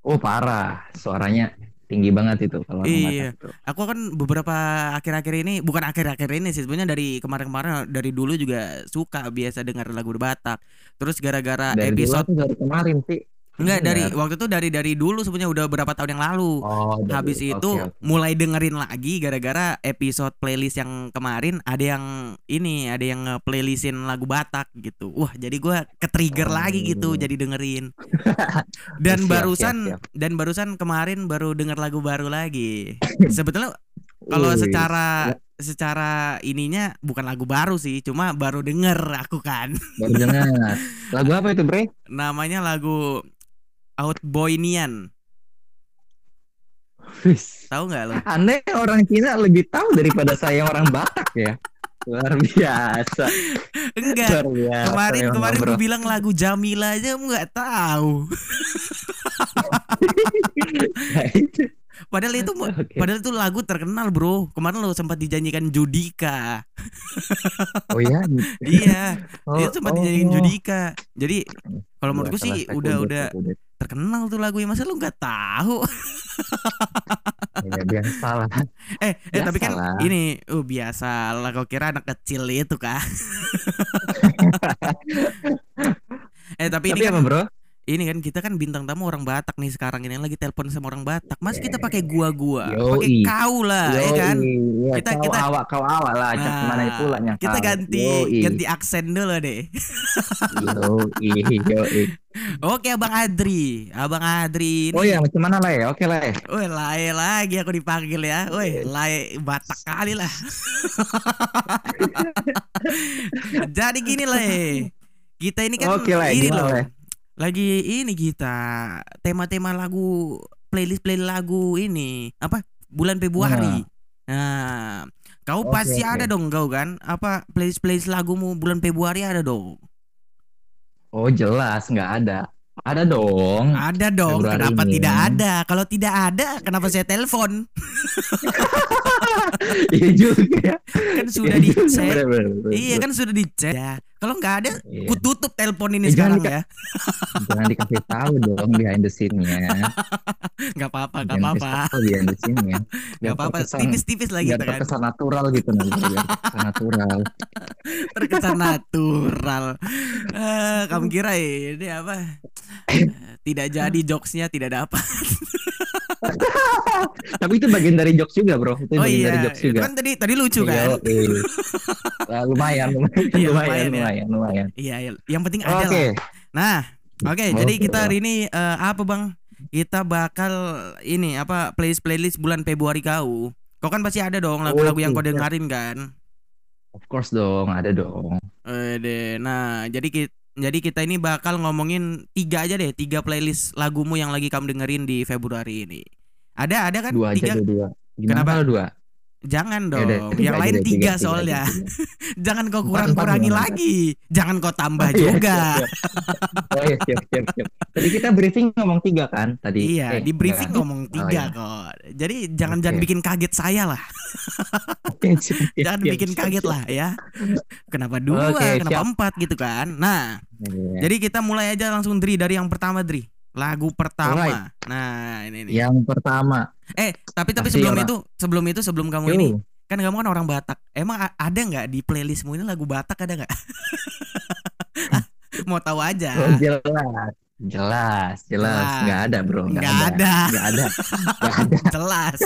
Oh, parah. Suaranya tinggi banget itu kalau Iya. Tuh. Aku kan beberapa akhir-akhir ini bukan akhir-akhir ini sih sebenarnya dari kemarin-kemarin dari dulu juga suka biasa dengar lagu Batak. Terus gara-gara dulu episode dari kemarin sih? Enggak dari Dengar. waktu itu dari dari dulu sebenarnya udah berapa tahun yang lalu. Oh, dari- Habis oke, itu oke. mulai dengerin lagi gara-gara episode playlist yang kemarin ada yang ini ada yang playlistin lagu Batak gitu. Wah, jadi gua ke-trigger lagi gitu Oh. jadi dengerin. Dan Siap, barusan siap, dan barusan kemarin baru denger lagu baru lagi. Sebetulnya kalau secara secara ininya bukan lagu baru sih, cuma baru denger aku kan. baru dengar. Lagu apa itu, Bre? Namanya lagu Outboynian. Tahu nggak lo? Aneh orang Cina lebih tahu daripada saya orang Batak ya. Luar biasa. Enggak. Luar biasa. Kemarin memang, kemarin gue bilang lagu Jamila aja nggak tahu. Padahal itu Oke. padahal itu lagu terkenal, Bro. Kemarin lo sempat dijanjikan Judika. Oh ya. iya, Oh, dia sempat oh. dijanjikan Judika. Jadi kalau Iya, menurutku salah sih udah udah. Terkenal tuh lagunya masa lu nggak tahu? Ya, biasa lah. eh, eh tapi kan ini uh, biasa lah kau kira anak kecil itu kah? eh tapi, Tapi ini apa kan bro? Ini kan kita kan bintang tamu orang Batak nih sekarang ini lagi telepon sama orang Batak. Mas kita pakai gua-gua, Yoi. pakai kau lah, ya Yoi, kan? iya, Kita- kau kita- awak kau awak lah. Nah, mana pula nya Kita ganti Yoi. ganti aksen dulu deh. Yoi, yoi. Oke Abang Adri, Abang Adri ini. Oh ya, macam mana lah ya? Oke lah ya. Woi, lae lagi aku dipanggil ya. Woi, lae Batak kali lah. Jadi gini lah. Kita ini kan Oke lah, ini loh. Le? Lagi ini kita tema-tema lagu playlist playlist lagu ini apa bulan Februari. Nah, kau Oke, pasti oke. ada dong kau kan? Apa playlist playlist lagumu bulan Februari ada dong? Oh jelas nggak ada. Ada dong. Ada dong. Februari kenapa ini. tidak ada? Kalau tidak ada, kenapa saya telepon? Iya juga. Kan sudah Iya dicek. bener. Iya kan sudah dicek. Ya. Kalau nggak ada, Iya. ku tutup telepon ini Eh, sekarang jangan ya. Jangan dikasih tahu dong behind the scene-nya. Nggak apa-apa, Jangan apa-apa. behind the scene-nya. Nggak apa-apa. Tipis-tipis lah biar gitu kan. terkesan natural gitu nanti biar terkesan natural. Terkesan natural. Eh, kamu kira ini apa? Tidak jadi jokesnya tidak dapat. Tapi itu bagian dari jokes juga bro. Itu Oh bagian dari iya, jokes itu juga. kan tadi tadi lucu kan? Iya, iya. Nah, lumayan, lumayan, Iya, lumayan, lumayan ya. lumayan, lumayan. Iya, iya. yang penting ada Oke, lah. Nah, oke. jadi Oke. kita hari ini eh, apa bang? Kita bakal ini apa playlist playlist bulan Februari kau. Kau kan pasti ada dong lagu-lagu yang kau dengerin kan? of course dong, ada dong. Eh, deh. Nah, jadi kita jadi kita ini bakal ngomongin tiga aja deh, tiga playlist lagumu yang lagi kamu dengerin di Februari ini. Ada, ada kan? Dua tiga. aja dua. Gimana Kenapa? dua? Jangan dong. Yaudah, tiga, yang lain tiga, tiga, tiga, soalnya. tiga. Jangan kau kurang-kurangi lagi. Jangan kau tambah Oh, iya, juga. siap, siap. Oh iya siap siap siap. Tadi kita briefing ngomong tiga kan tadi. Iya, Eh, di briefing enggak. ngomong tiga iya. kok. Jadi jangan Oke. jangan bikin kaget saya lah. Siap, siap, Jangan siap, bikin siap, kaget siap. lah ya. Kenapa dua? Oke, kenapa siap. empat gitu kan? Nah, Iya. jadi kita mulai aja langsung Dri dari yang pertama Dri. Lagu pertama. Alright. Nah, ini nih. Yang pertama. Eh, tapi tapi Pasti sebelum orang- itu, sebelum itu sebelum kamu ini Yo, kan kamu kan orang Batak. Emang ada nggak di playlistmu ini lagu Batak ada nggak? Mau tahu aja. oh, jelas. Jelas, jelas. Nggak ada bro. Nggak ada. Nggak ada. Nggak ada. Jelas.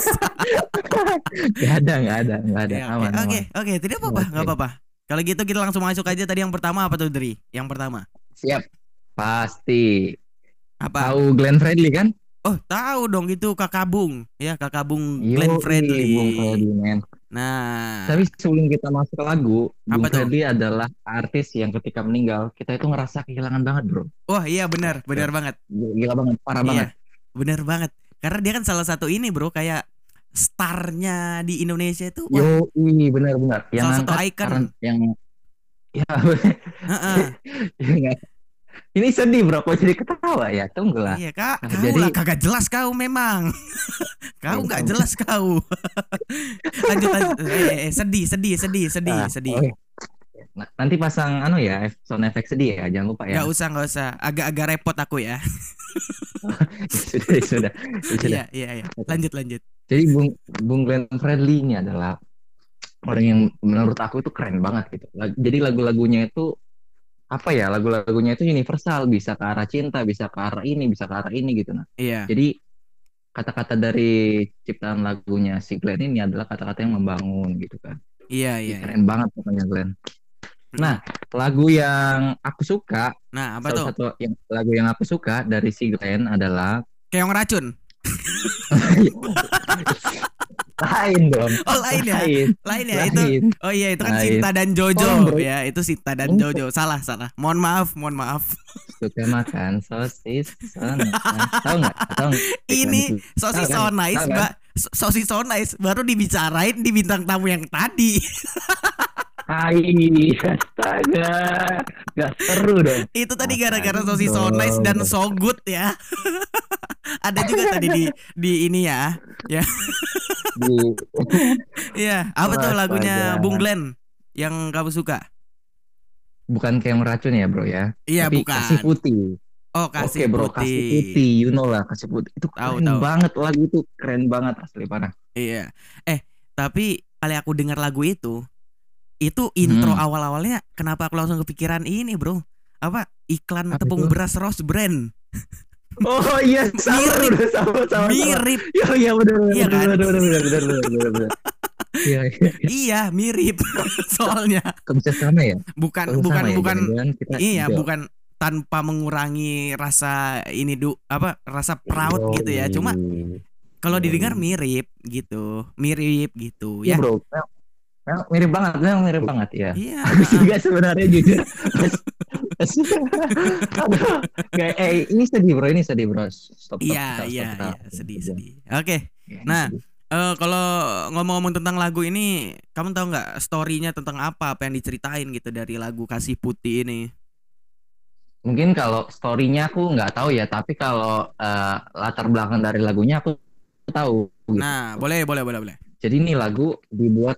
Nggak ada. Nggak ada. Nggak ada. Oke, Aman, oke, oke, tidak apa-apa, nggak apa-apa. Kalau gitu kita langsung masuk aja tadi yang pertama apa tuh Dri? Yang pertama. Siap. Pasti. Apa? Tahu Glenn Fredly kan? Oh, tahu dong itu Kakak Bung. Ya, Kakak Bung Yoi, Glenn Fredly. Bung. Nah, Tapi sebelum kita masuk ke lagu, Bung Apa tuh? Fredly adalah artis yang ketika meninggal kita itu ngerasa kehilangan banget, bro. wah iya benar, benar banget. Gila banget, parah banget. Iya, benar banget. Karena dia kan salah satu ini, Bro, kayak starnya di Indonesia itu. Yo, benar-benar. Yang Salah satu icon. yang ya heeh. Nggak. Ini sedih bro, kok jadi ketawa ya? Tunggulah. Iya, Kak. Nah, Kau jadi- lah kagak jelas kau memang. kau nggak tahu. jelas kau. lanjut lanjut. Eh, eh, sedih, sedih, sedih, sedih, Ah, sedih. oke. Nah, nanti pasang anu ya, sound effect sedih ya, jangan lupa ya. Nggak usah, nggak usah. Agak-agak repot aku ya. sudah, sudah, sudah. Iya, iya, iya. Lanjut, lanjut. Jadi Bung Bung Glenn Fredly ini adalah orang yang menurut aku itu keren banget gitu. Jadi lagu-lagunya itu apa ya? Lagu-lagunya itu universal, bisa ke arah cinta, bisa ke arah ini, bisa ke arah ini gitu. Nah, Iya. jadi kata-kata dari ciptaan lagunya si Glenn ini adalah kata-kata yang membangun gitu kan. Iya, iya. iya. Keren banget pokoknya Glenn. Nah, lagu yang aku suka, Nah, apa tuh? salah satu yang lagu yang aku suka dari si Glenn adalah Keong racun. lain dong. Oh, lain ya. Lain. Lain ya itu. lain. Oh iya itu kan Lain. Sinta dan Jojo bro. ya itu Sinta dan. Jojo salah salah mohon maaf mohon maaf suka makan sosis sana tahu nggak tahu nggak? ini sosis so nice mbak So- sosis so nice baru dibicarain di bintang tamu yang tadi Hai, astaga, gak seru dong. itu tadi gara-gara sosis so nice dan so good ya ada juga tadi di di ini ya Di, Iya apa tuh lagunya Bung Glenn yang kamu suka bukan kayak racun ya bro ya, iya bukan kasih putih. oh kasih Oke bro, putih. kasih putih, you know lah kasih putih. Itu keren tahu. banget lagu itu, keren banget asli parah. Iya. Eh, tapi kali aku dengar lagu itu, itu intro Hmm. awal-awalnya kenapa aku langsung kepikiran ini, Bro? Apa? Iklan Apa tepung itu? beras Rose Brand. Oh iya, sama Mirip. udah sama sama. Mirip. Iya iya benar Iya kan? benar benar benar benar benar. Iya iya. iya, mirip. Soalnya bisa sama ya? bukan Kok bisa bukan ya? bukan kita iya, hijau. bukan tanpa mengurangi rasa ini du apa rasa proud gitu ya. Cuma kalau didengar mirip gitu. Mirip gitu Iya ya. bro, Mirip banget, memang mirip banget ya. Iya. Aku juga sebenarnya jujur. Aduh, kayak eh ini sedih bro, ini sedih bro. Stop, stop, Iya, stop, iya, stop, iya, sedih, sedih. Oke. Iya, Nah, sedih. Eh kalau ngomong-ngomong tentang lagu ini, kamu tahu nggak story-nya tentang apa apa yang diceritain gitu dari lagu Kasih Putih ini? mungkin kalau story-nya aku nggak tahu ya, tapi kalau eh, latar belakang dari lagunya aku tahu. gitu. Nah, boleh, boleh, boleh, boleh. Jadi ini lagu dibuat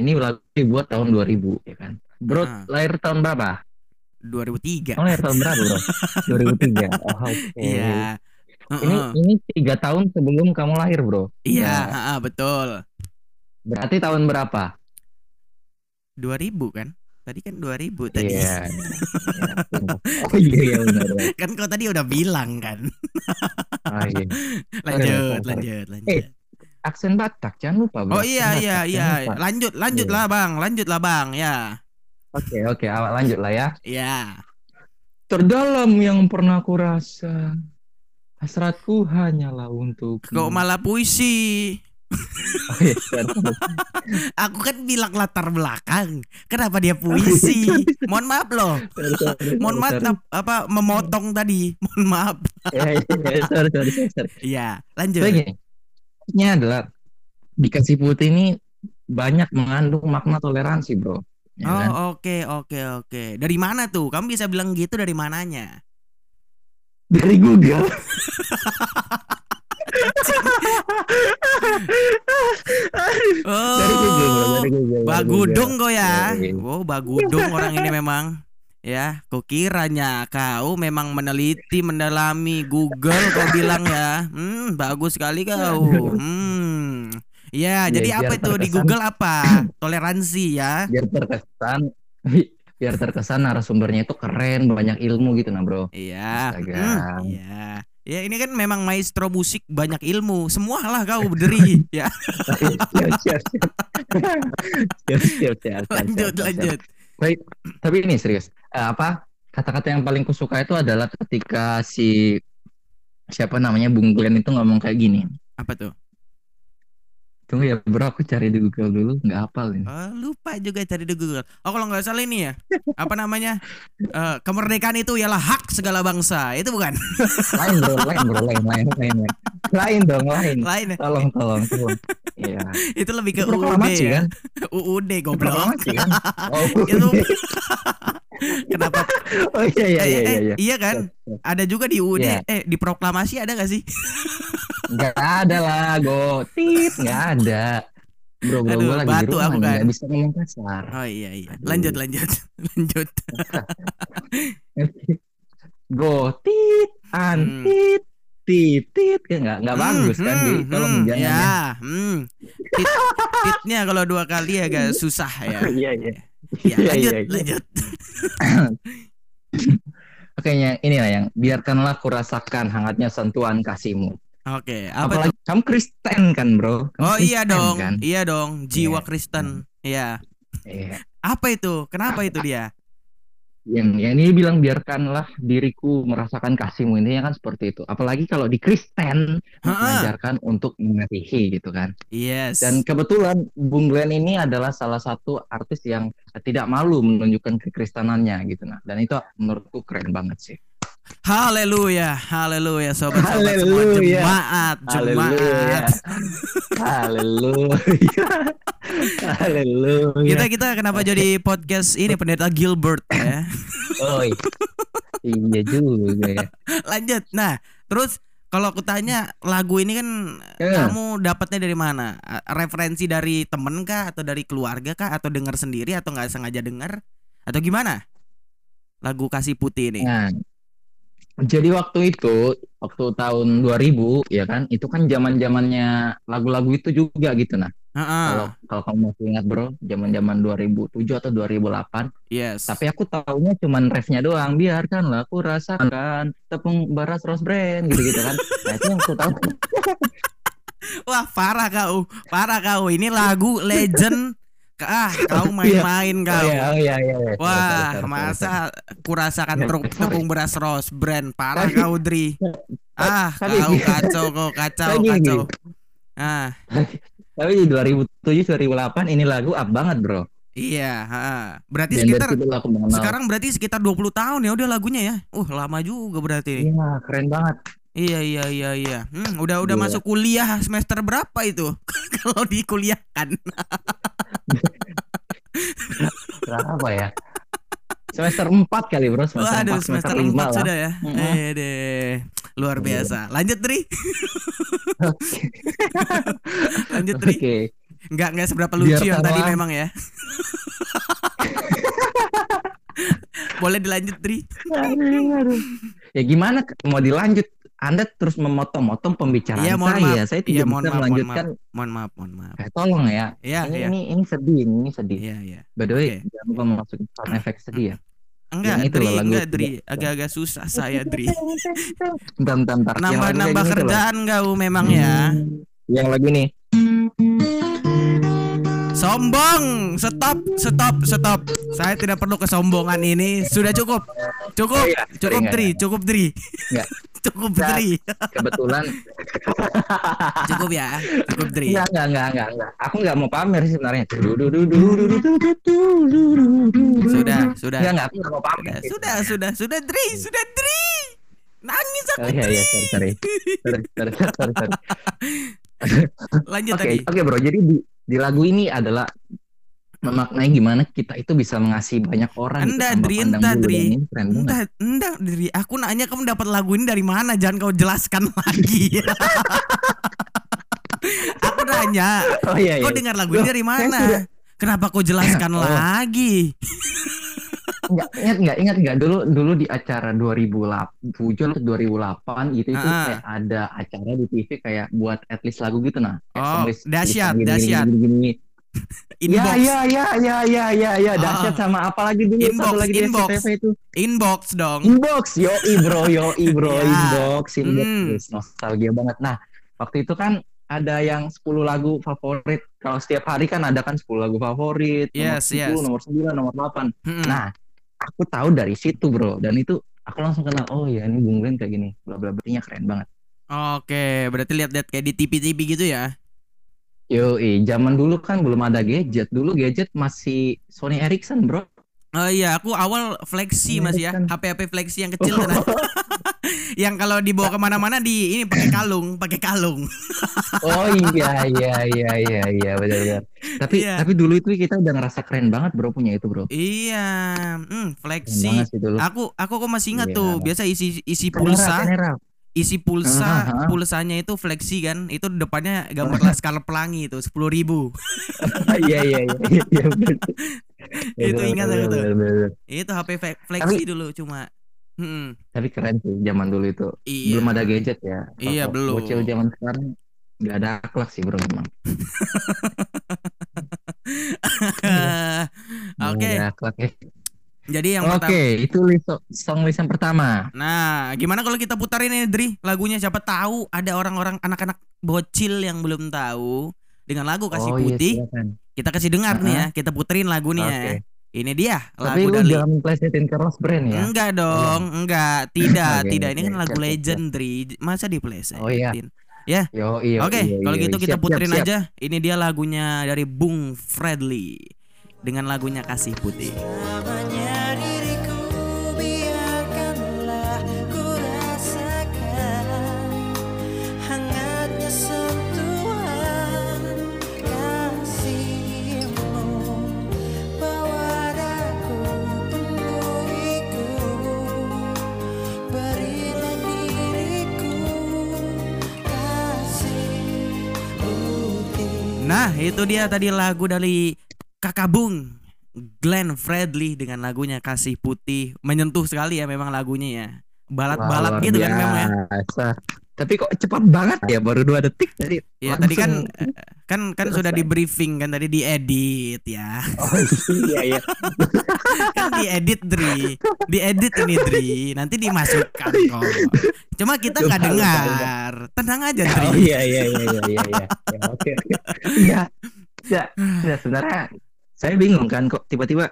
ini lagu dibuat tahun 2000 ya kan. Bro, Ah. lahir tahun berapa? 2003. Kamu lahir tahun berapa, Bro? 2003. Oh, oke. Iya. Ini Heeh. ini tiga tahun sebelum kamu lahir, Bro. Iya, Ya. heeh, betul. Berarti tahun berapa? 2000 kan? Tadi kan 2000 tadi. Iya. oh iya iya benar. benar. Kan kau tadi udah bilang kan. Oh, iya. lanjut, lanjut, lanjut. Eh, Aksen Batak, jangan lupa, Bro. Oh iya Aksen iya Batak, iya. jangan lupa. Lanjut, lanjut Iya. lah, Bang. Lanjut lah, Bang. Ya. Oke oke, awak lanjut lah ya. Iya. Terdalam yang pernah ku rasa, hasratku hanyalah untuk. Kok malah puisi? Oh, iya, sorry. Aku kan bilang latar belakang. Kenapa dia puisi? Mohon maaf loh. Mohon maaf apa memotong tadi. Mohon maaf. Ya, ya, ya. Iya, lanjut. Jadi ini adalah dikasih putih ini banyak mengandung makna toleransi, bro. Ya Oh, kan? oke, oke, oke. Dari mana tuh? Kamu bisa bilang gitu dari mananya? Dari Google. Oh, Dari Google, bro. Dari Google. dari Bagudung kok ya. Oh, Bagudung orang ini memang. Ya, kukiranya kau memang meneliti, mendalami Google kau bilang ya. Hmm, bagus sekali kau. Hmm. Ya, Iya, jadi apa itu di terkesan. Google apa? Toleransi ya. Biar terkesan biar terkesan narasumbernya itu keren, banyak ilmu gitu nah, Bro. Iya. Hmm, Iya. Ya ini kan memang maestro musik banyak ilmu. Semua lah kau berdiri ya. siap, siap, siap. siap, siap, siap, siap, Lanjut, lanjut. Baik, tapi ini serius. Eh, apa kata-kata yang paling kusuka itu adalah ketika si siapa namanya Bung Glenn itu ngomong kayak gini. Apa tuh? Tunggu ya, bro, aku cari di Google dulu, nggak hafal ini. Oh, lupa juga cari di Google. Oh kalau nggak salah ini ya, apa namanya? Eh, kemerdekaan itu ialah hak segala bangsa. Itu bukan? Lain bro, lain bro, lain, lain, lain, lain, lain dong, lain. Lain. ya? Tolong, tolong, tolong. Iya. Itu lebih ke Itu UUD ya. kan? UUD goblok. Proklamasi kan? Oh, Itu kenapa? oh iya, iya, Eh, iya, eh, iya, iya. iya kan? Ada juga di UUD. Iya. Eh di proklamasi ada gak sih? Nggak ada lah, go, tit, nggak ada. Bro, bro, Aduh, gue lagi di batu rumah aku kan. bisa ngomong kasar. Oh iya iya. Aduh. Lanjut lanjut lanjut. Go, tit, an, Hmm. tit, tit, kan nggak nggak bagus kan? Hmm, Jadi tolong hmm, jangan ya. ya. Hmm. Tit, titnya kalau dua kali agak susah ya. Iya, iya. Ya, Iya, lanjut, iya, iya. lanjut. Oke, yang inilah yang biarkanlah kurasakan hangatnya sentuhan kasihmu. Oke, apa Apalagi kamu Kristen kan, bro? Kamu Oh iya Kristen, dong, Kan? iya dong, jiwa Iya. Kristen. Iya. Iya. Apa itu? Kenapa itu dia? Yang, yang ini bilang biarkanlah diriku merasakan kasihmu intinya kan seperti itu. Apalagi kalau di Kristen mengajarkan untuk mengasihi gitu kan. Yes. Dan kebetulan Bung Glenn ini adalah salah satu artis yang tidak malu menunjukkan kekristenannya gitu nah. Dan itu menurutku keren banget sih. Haleluya, haleluya sobat-sobat semua Haleluya. jemaat, jemaat. Haleluya. Haleluya. Kita kita kenapa jadi podcast ini pendeta Gilbert ya? Oi. Iya juga ya. Lanjut. Nah, terus kalau aku tanya lagu ini kan Eh. kamu dapatnya dari mana? Referensi dari temen kah atau dari keluarga kah atau dengar sendiri atau nggak sengaja dengar atau gimana? Lagu Kasih Putih ini. Nah, jadi waktu itu, waktu tahun 2000 ya kan, itu kan zaman-zamannya lagu-lagu itu juga gitu nah. Heeh. Kalau kalau kamu masih ingat bro, zaman-zaman 2007 atau 2008. Yes. Tapi aku tahunya cuman refnya doang. Biarkanlah aku rasakan tepung beras rose brand gitu-gitu kan. Nah, itu yang aku tahu. Wah, parah kau. Parah kau. Ini lagu legend. Ah, kau main-main Oh kau. iya, oh iya, iya. iya. Wah, masa kurasakan truk Sorry. tepung beras rose brand. Parah kau, Dri. Ah, kau kacau, kau kacau, kacau. Ah, Tapi di 2007 2008 ini lagu up banget, Bro. iya, ha. Berarti Dan sekitar sekarang berarti sekitar 20 tahun ya udah lagunya ya. Uh, lama juga berarti. Iya, keren banget. Iya, iya, iya, iya. Hmm, udah udah Gila. masuk kuliah semester berapa itu? Kalau dikuliahkan. Berapa ya? Semester 4 kali, Bro. Semester Waduh, 4, semester, semester 5 4 lah. sudah ya. Mm-mm. Eh deh. Luar Iya. biasa. Lanjut, Dri. Lanjut, Dri. Oke. Enggak enggak seberapa lucu yang tadi Biarkanlah. memang ya. Boleh dilanjut, Dri. Ya gimana mau dilanjut? Anda terus memotong-motong pembicaraan mohon saya. maaf. Saya Iya, tidak mohon bisa maaf, mohon melanjutkan. Mohon maaf, mohon maaf. Eh, tolong ya. Iya, ini, iya. ini ini sedih, ini sedih. Iya, iya. By the way, Oke. jangan lupa masukin sound effect sedih ya. Enggak, Yang itu Dri, lagu enggak. Dri. Agak-agak susah saya, Dri. Bentar, bentar, Nambah-nambah tuh loh. kerjaan kau memang ya. Hmm, Yang lagu nih. Sombong. Stop, stop, stop. Saya tidak perlu kesombongan ini. Sudah cukup. Cukup. Oh iya, Cukup, Dri. Cukup, Dri. Enggak. Cukup. Dri. Kebetulan Cukup ya. Cukup, Dri. enggak, enggak, enggak, enggak, enggak. Aku enggak mau pamer sih sebenarnya. Sudah, sudah. Enggak, enggak, aku enggak mau pamer. Sudah, sudah, sudah, Dri, sudah, Dri. Nangis aku, Oh iya, Dri. iya, sorry. Sorry, sorry, sorry, sorry, sorry. Lanjut Oke, tadi. oke bro. Jadi di, di lagu ini adalah memaknai gimana kita itu bisa mengasihi banyak orang. gitu Enggak, tanpa Dri, bulu. Dri. Enggak, enggak diri. Aku nanya kamu dapat lagu ini dari mana? Jangan kau jelaskan lagi. aku nanya, Oh iya iya. kau dengar lagu ini dari mana? Kenapa kau jelaskan Oh. lagi? Enggak, ingat enggak ingat enggak dulu dulu di acara 2007 atau 2008 gitu itu kayak ada acara di TV kayak buat at least lagu gitu nah. Oh, dahsyat, gini, dahsyat. gini, gini, gini. Ya Inbox, ya ya ya ya ya ya Ah. dahsyat sama apa lagi dulu Inbox, satu lagi di inbox. SCTV itu. inbox dong. Inbox, yo bro, yo bro, Ya. inbox, inbox, Hmm. Yes, nostalgia banget. Nah, waktu itu kan ada yang 10 lagu favorit. Kalau setiap hari kan ada kan 10 lagu favorit, nomor Yes, 10, yes. nomor 9, nomor 8. Mm-mm. Nah, aku tahu dari situ, bro. Dan itu aku langsung kenal, oh ya ini Bung Glenn kayak gini. Bla bla berarti keren banget. Oke, berarti lihat-lihat kayak di TV-TV gitu ya. Yo, zaman dulu kan belum ada gadget. Dulu gadget masih Sony Ericsson, bro. Oh iya, aku awal flexi mas ya, kan. HP-HP flexi yang kecil nah. yang kalau dibawa ke mana-mana di ini pakai kalung, pakai kalung. Oh iya iya iya iya iya benar benar. Tapi Iya. tapi dulu itu kita udah ngerasa keren banget, bro, punya itu, bro. Iya, hmm, flexi. Aku aku kok masih ingat Iya. tuh, biasa isi isi pulsa, kamera. isi pulsa, ah, ah. pulsanya itu flexi kan, itu depannya gambar laskar pelangi itu sepuluh ribu. Iya iya iya iya, iya. Itu Bener, ingat aku tuh. Itu HP flexi dulu cuma. Hmm, Tapi keren sih zaman dulu itu. iya. Belum ada gadget ya. Iya, belum. Bocil zaman sekarang nggak ada akhlak sih bro memang. Oke, akhlak ya. jadi yang Oke, pertama. itu list song list yang pertama. Nah, gimana kalau kita putarin ini Dri lagunya siapa tahu ada orang-orang anak-anak bocil yang belum tahu dengan lagu kasih oh, iya, putih. silakan. Kita kasih dengar nih ya, kita puterin lagu nih ya. Oke. Ini dia Tapi lagu lu dari jangan plesetin Rose Brand ya. Enggak dong, enggak, tidak, Oke, tidak. Ini kan lagu siap, siap. legendary. Masa diplesetin? Oh, iya. Yo, iya, Oke, iya, kalau iya, gitu iya. kita Siap, puterin siap, siap. aja. Ini dia lagunya dari Bung Fredly dengan lagunya Kasih Putih. Namanya Nah, itu dia tadi lagu dari Kakak Bung Glenn Fredly dengan lagunya Kasih Putih. Menyentuh sekali ya memang lagunya ya. Balat-balat gitu kan memang ya. Tapi kok cepat banget ya baru dua detik tadi. Ya tadi kan langsung- kan kan sudah di briefing kan tadi diedit ya. Oh iya iya. kan diedit Dri. Diedit ini Dri. Nanti dimasukkan kok. Cuma kita nggak Lupa, lupa, dengar. Tenang aja Dri. Oh iya iya iya iya iya iya. Ya, Oke oke. Enggak. Enggak. Enggak sebenarnya saya bingung kan kok tiba-tiba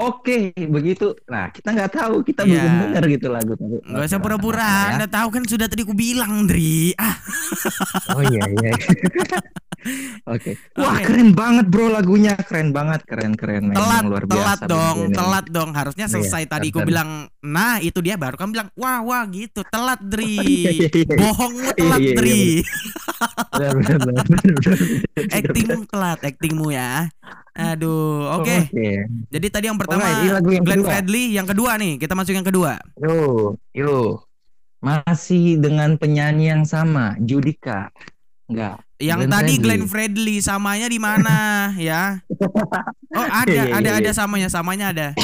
Oke, begitu. Nah, kita nggak tahu, kita Iya. belum dengar gitu lagu. Tapi- Gak usah pura-pura, ya. Anda tahu kan sudah tadi ku bilang, Dri. Ah, Oh iya iya. Oke. Wah, Oke. keren banget bro lagunya, keren banget, keren keren. Memang telat, luar biasa. telat dong, Glenn. telat dong. Harusnya Iya, selesai tadi ku bentar. bilang, nah itu dia baru kamu bilang, wah wah gitu, telat Dri. iya, iya. Bohongmu telat, iya, Dri. Benar, benar, benar, benar. Actingmu telat, actingmu ya. Aduh, oke. Oke. Jadi tadi yang pertama Alright, ini lagu yang Glenn kedua. Fredly, yang kedua nih, kita masuk yang kedua. Yo, yo. Masih dengan penyanyi yang sama, Judika. Enggak. Yang Glenn tadi Fredly. Glenn Fredly samanya di mana ya? Oh ada, Iya, ada, iya, ada iya. samanya, samanya ada.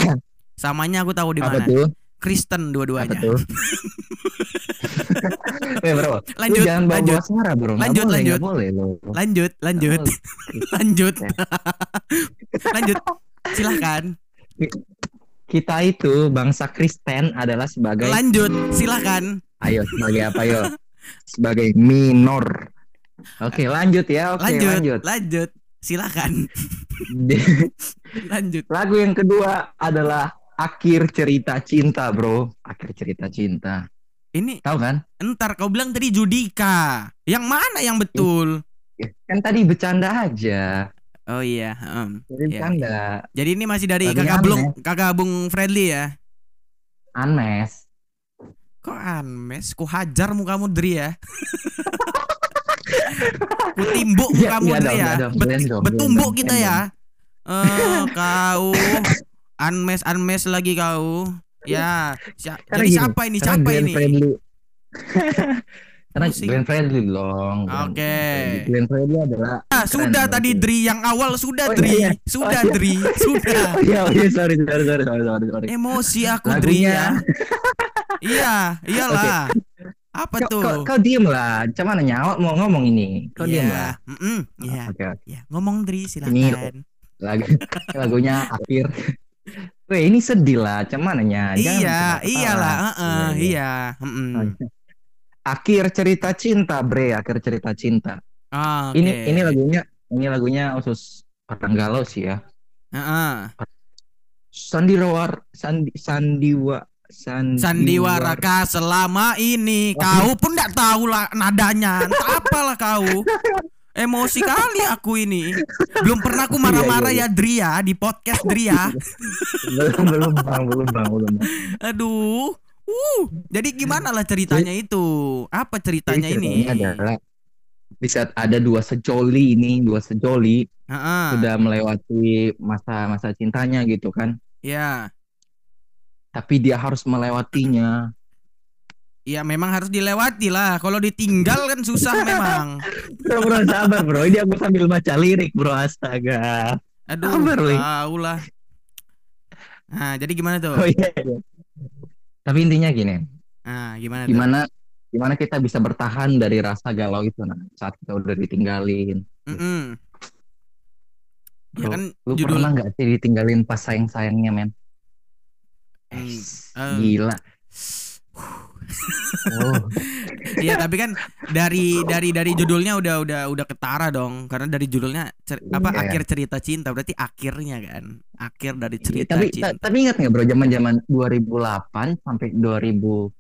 Samanya aku tahu di mana. Kristen dua-duanya. Eh bro, Lanjut, lu jangan bawa lanjut. suara bro. Lanjut, boleh, lanjut. boleh lo. Lanjut, lanjut, lanjut, lanjut. Silahkan, Kita itu bangsa Kristen adalah sebagai lanjut, silahkan. ayo sebagai apa yo? Sebagai minor. Oke, lanjut ya. Oke, lanjut, lanjut. lanjut, silahkan. Di- Lanjut. Lagu yang kedua adalah Akhir Cerita Cinta, Bro. Akhir Cerita Cinta. Ini Tahu kan? entar kau bilang tadi Judika. Yang mana yang betul? Kan tadi bercanda aja. Oh iya, em. Jadi Iya, bercanda. Jadi ini masih dari Lagunya kakak Bung, kakak Bung Fredly ya. Anes. Kok anmes? Ku hajar mukamu Dri ya. Kutimbuk Iya, kamu iya ya. iya keren dong, betumbuk keren kita ya. Eh, kau unmes unmes lagi kau. Ya, Karena jadi gini, siapa ini? Siapa ini? Karena Pusing. Glenn Fredly dong. Oke. Fredly. Glenn Fredly adalah Ah, keren sudah berarti. tadi Dri yang awal sudah Oh, iya, Dri. iya. Sudah Oh, iya. Dri, sudah. Oh iya, oh iya, sorry, sorry, sorry, sorry, sorry. Emosi aku Dri Lagunya. ya. iya, iyalah. Apa Kau, tuh? kau, kau diem lah. Cuman nyawa mau ngomong ini. Kau diem lah. Iya, mm-mm, iya. Oke, oke. Ya, ngomong Dri silakan. Lagu, lagunya akhir. Weh, ini sedih lah. Cuman nanya. jangan Iya, iyalah, heeh, Iya, iya. iya. mm-mm. Akhir cerita cinta, Bre. Akhir cerita cinta. Ah, Ini oke. ini lagunya ini lagunya khusus orang galau sih ya. Heeh. Sandiwara Sandi Sandiwa Sandiwara. Sandiwara kah selama ini kau pun tidak tahu lah nadanya. Entah apalah kau. Emosi kali aku ini. Belum pernah aku marah-marah Iya, ya Dri ya di podcast Dri ya. belum belum bang belum bang belum. Bang. Aduh. Uh, jadi gimana lah ceritanya itu? Apa ceritanya Jadi ini? ceritanya adalah di saat ada dua sejoli ini, dua sejoli Heeh. sudah melewati masa-masa cintanya gitu kan. Ya. Tapi dia harus melewatinya. Ya memang harus dilewati lah. Kalau ditinggal kan susah memang. Bro, bro sabar bro. Ini aku sambil baca lirik bro. Astaga. Aduh, Sabar, Li. tahu lah. Nah, jadi gimana tuh? Oh iya. iya. Tapi intinya gini. Nah, gimana tuh? Gimana gimana kita bisa bertahan dari rasa galau itu nah, saat kita udah ditinggalin. Mm-mm. Ya Bro, kan Lu judul pernah nggak sih ditinggalin pas sayang-sayangnya men? Eh. Gila. Oh, Iya, tapi kan dari dari dari judulnya udah udah udah ketara dong. Karena dari judulnya cer- apa Iya. akhir cerita cinta berarti akhirnya kan. Akhir dari Iya, cerita tapi cinta. ta- tapi ingat nggak bro zaman-zaman 2008 sampai 2012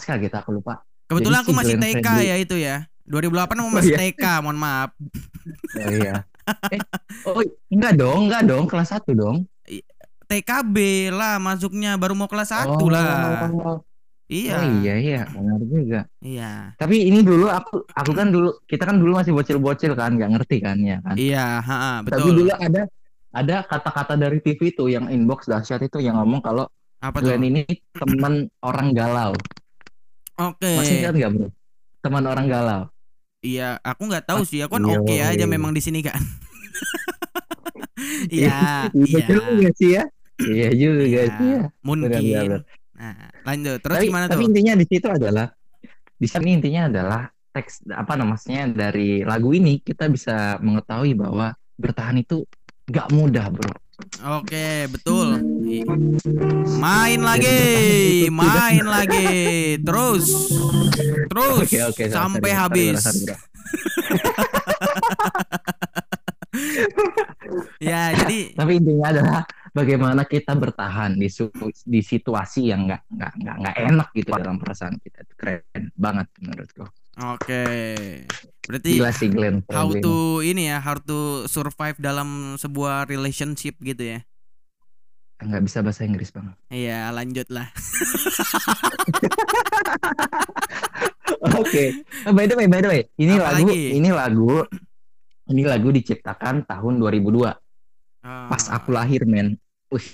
kah kita aku lupa. Kebetulan jadi aku si masih Glenn TK ya itu ya. 2008 aku Oh, masih iya. TK, mohon maaf. Oh iya. eh, oh enggak dong, enggak dong, kelas 1 dong. TKB lah masuknya baru mau kelas 1 oh, lah. Oh Iya. iya iya, benar juga. Iya. Tapi ini dulu aku aku kan dulu kita kan dulu masih bocil-bocil kan, nggak ngerti kan ya kan. Iya, ha, Tapi betul. dulu ada ada kata-kata dari TV itu yang inbox dahsyat itu yang ngomong kalau Apa tuh? Glenn ini teman orang galau. Oke. Masih ingat nggak bro? Teman orang galau. Iya, aku nggak tahu sih. Aku kan Iya, oke aja iya. memang di sini kan. Iya, Iya iya. juga sih ya. Iya juga Iya, sih ya. Mungkin. Nah, lanjut. Terus tapi, gimana tapi tuh? intinya di situ adalah di sini intinya adalah teks apa namanya dari lagu ini kita bisa mengetahui bahwa bertahan itu nggak mudah bro. Oke, betul. Main lagi, main lagi. Terus. Terus Oke oke sorry, sampai sorry, habis. sorry, sorry, bro. Ya, jadi Tapi intinya adalah bagaimana kita bertahan di su- di situasi yang nggak nggak nggak nggak enak gitu dalam perasaan kita. Keren banget menurutku. oke. Berarti Gila sih Glenn. how to ini ya, how to survive dalam sebuah relationship gitu ya. nggak bisa bahasa Inggris bang. Iya, lanjut lah. Oke. Oh, by the way, by the way, ini Apa lagu, lagi? ini lagu, ini lagu diciptakan tahun 2002. Pas Ah. aku lahir, men. Wih,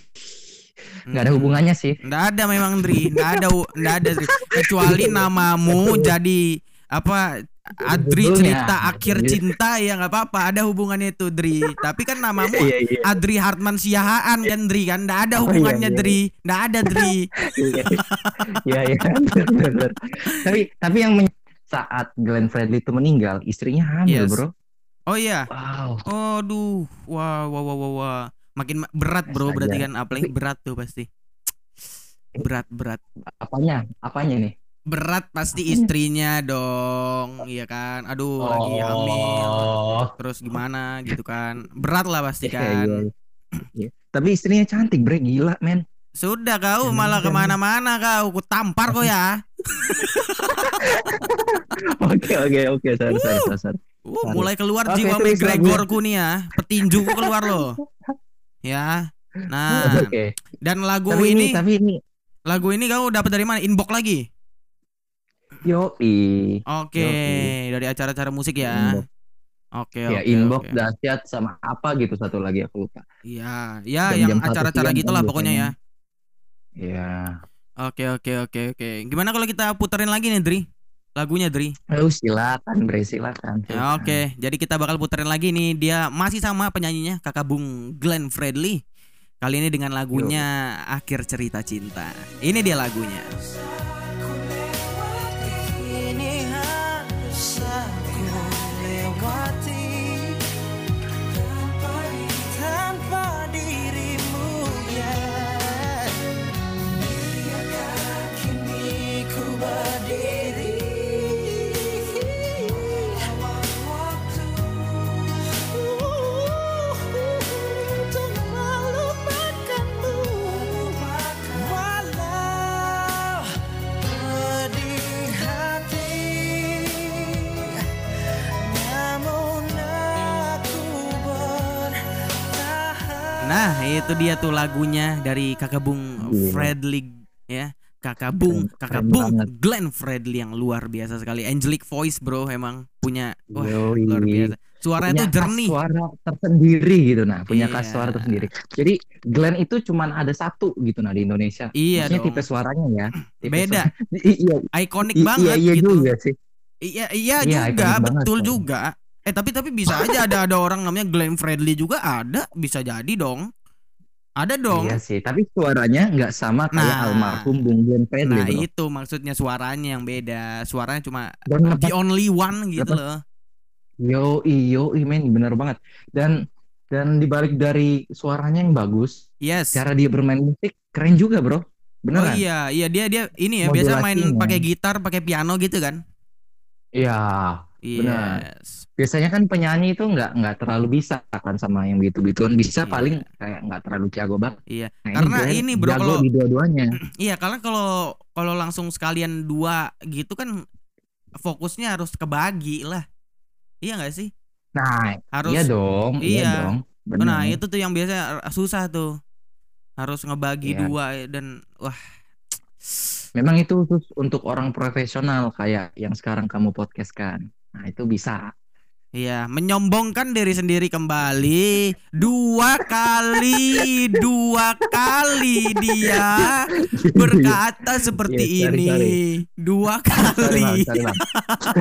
nggak ada hubungannya sih. Nggak ada memang Dri, nggak ada, nggak ada Dri. Kecuali namamu jadi apa Adri cerita akhir cinta ya nggak apa-apa, ada hubungannya itu Dri. Tapi kan namamu Iya, iya. Adri Hartman Siahaan kan Dri kan, nggak ada Oh, iya, hubungannya iya. Dri, nggak ada Dri. Iya, iya, iya. bener, bener. Tapi, tapi yang saat Glenn Fredly itu meninggal, istrinya hamil, Yes. bro. Oh iya, Wow. aduh, wah, wah, wah, wah, wah. makin ma- berat bro, berarti kan apalagi berat tuh pasti. Berat, berat. Apanya? Apanya nih? Berat pasti istrinya dong, iya kan. Aduh, lagi hamil. Oh. terus gimana gitu kan berat lah pasti Iya, kan iya. Iya. Tapi istrinya cantik, bre, gila, men. sudah kau malah ke mana-mana kau ku tampar kau ya Oke, oke, oke, sorry, sorry, sorry, sorry. uh, mulai keluar Oke, jiwa McGregorku nih ya petinjuku keluar loh ya nah Oke. dan lagu Tapi ini, ini tapi ini lagu ini kau dapat dari mana inbox lagi Yoi. Oke, Yoi. dari acara-acara musik ya. Inbox. Oke, ya oke, inbox oke. dahsyat sama apa gitu satu lagi aku lupa. Iya, ya Jam-jam yang acara-acara gitulah pokoknya ya. Ya. Oke, oke, oke, oke. Gimana kalau kita puterin lagi nih, Dri? Lagunya, Dri. Oh, silakan Bre, silakan. Ya, Oke, jadi kita bakal puterin lagi nih. Dia masih sama penyanyinya, Kakak Bung Glenn Fredly. Kali ini dengan lagunya Akhir Cerita Cinta. Ini dia lagunya. Itu dia tuh lagunya dari Kakak Bung Gila. Fredly ya. Kakak Bung, Keren- Kakak keren Bung banget. Glenn Fredly yang luar biasa sekali. Angelic voice, Bro, emang punya wah, Yoi. luar biasa. Suaranya punya tuh khas jernih. suara tersendiri gitu nah punya khas Iya. suara tersendiri jadi Glenn itu cuman ada satu gitu nah di Indonesia Iya Maksudnya dong. tipe suaranya ya tipe Beda. suara- iya Ikonik banget iya, iya gitu. juga sih Iya, iya Iya, juga, banget betul soalnya. juga. Eh tapi tapi bisa aja ada ada orang namanya Glenn Fredly juga ada, bisa jadi dong. Ada dong. iya sih tapi suaranya nggak sama kayak Nah. almarhum Bung Glenn Fredly Nah, bro. itu maksudnya suaranya yang beda. Suaranya cuma dan the only one gitu Lepas- loh. yo yo men bener banget dan dan dibalik dari suaranya yang bagus Yes. cara dia bermain musik keren juga bro Oh beneran iya, iya dia dia ini ya biasa main pakai gitar, pakai piano gitu kan. Iya Benar. Yes. biasanya kan penyanyi itu nggak nggak terlalu bisa kan sama yang gitu gituan bisa Iya. paling kayak nggak terlalu jago banget Iya. Nah, Karena Glenn ini, bro, kalau- di dua-duanya Iya, karena kalau kalau langsung sekalian dua gitu kan fokusnya harus kebagi lah. Iya nggak sih? nah Harus iya dong iya, iya. dong benar Nah, itu tuh yang biasa susah tuh. Harus ngebagi Iya. dua dan wah. memang itu khusus untuk orang profesional kayak yang sekarang kamu podcast kan nah itu bisa Iya, menyombongkan diri sendiri kembali dua kali, dua kali dia berkata seperti Iya, sorry, ini sorry. dua Sorry, kali. sorry.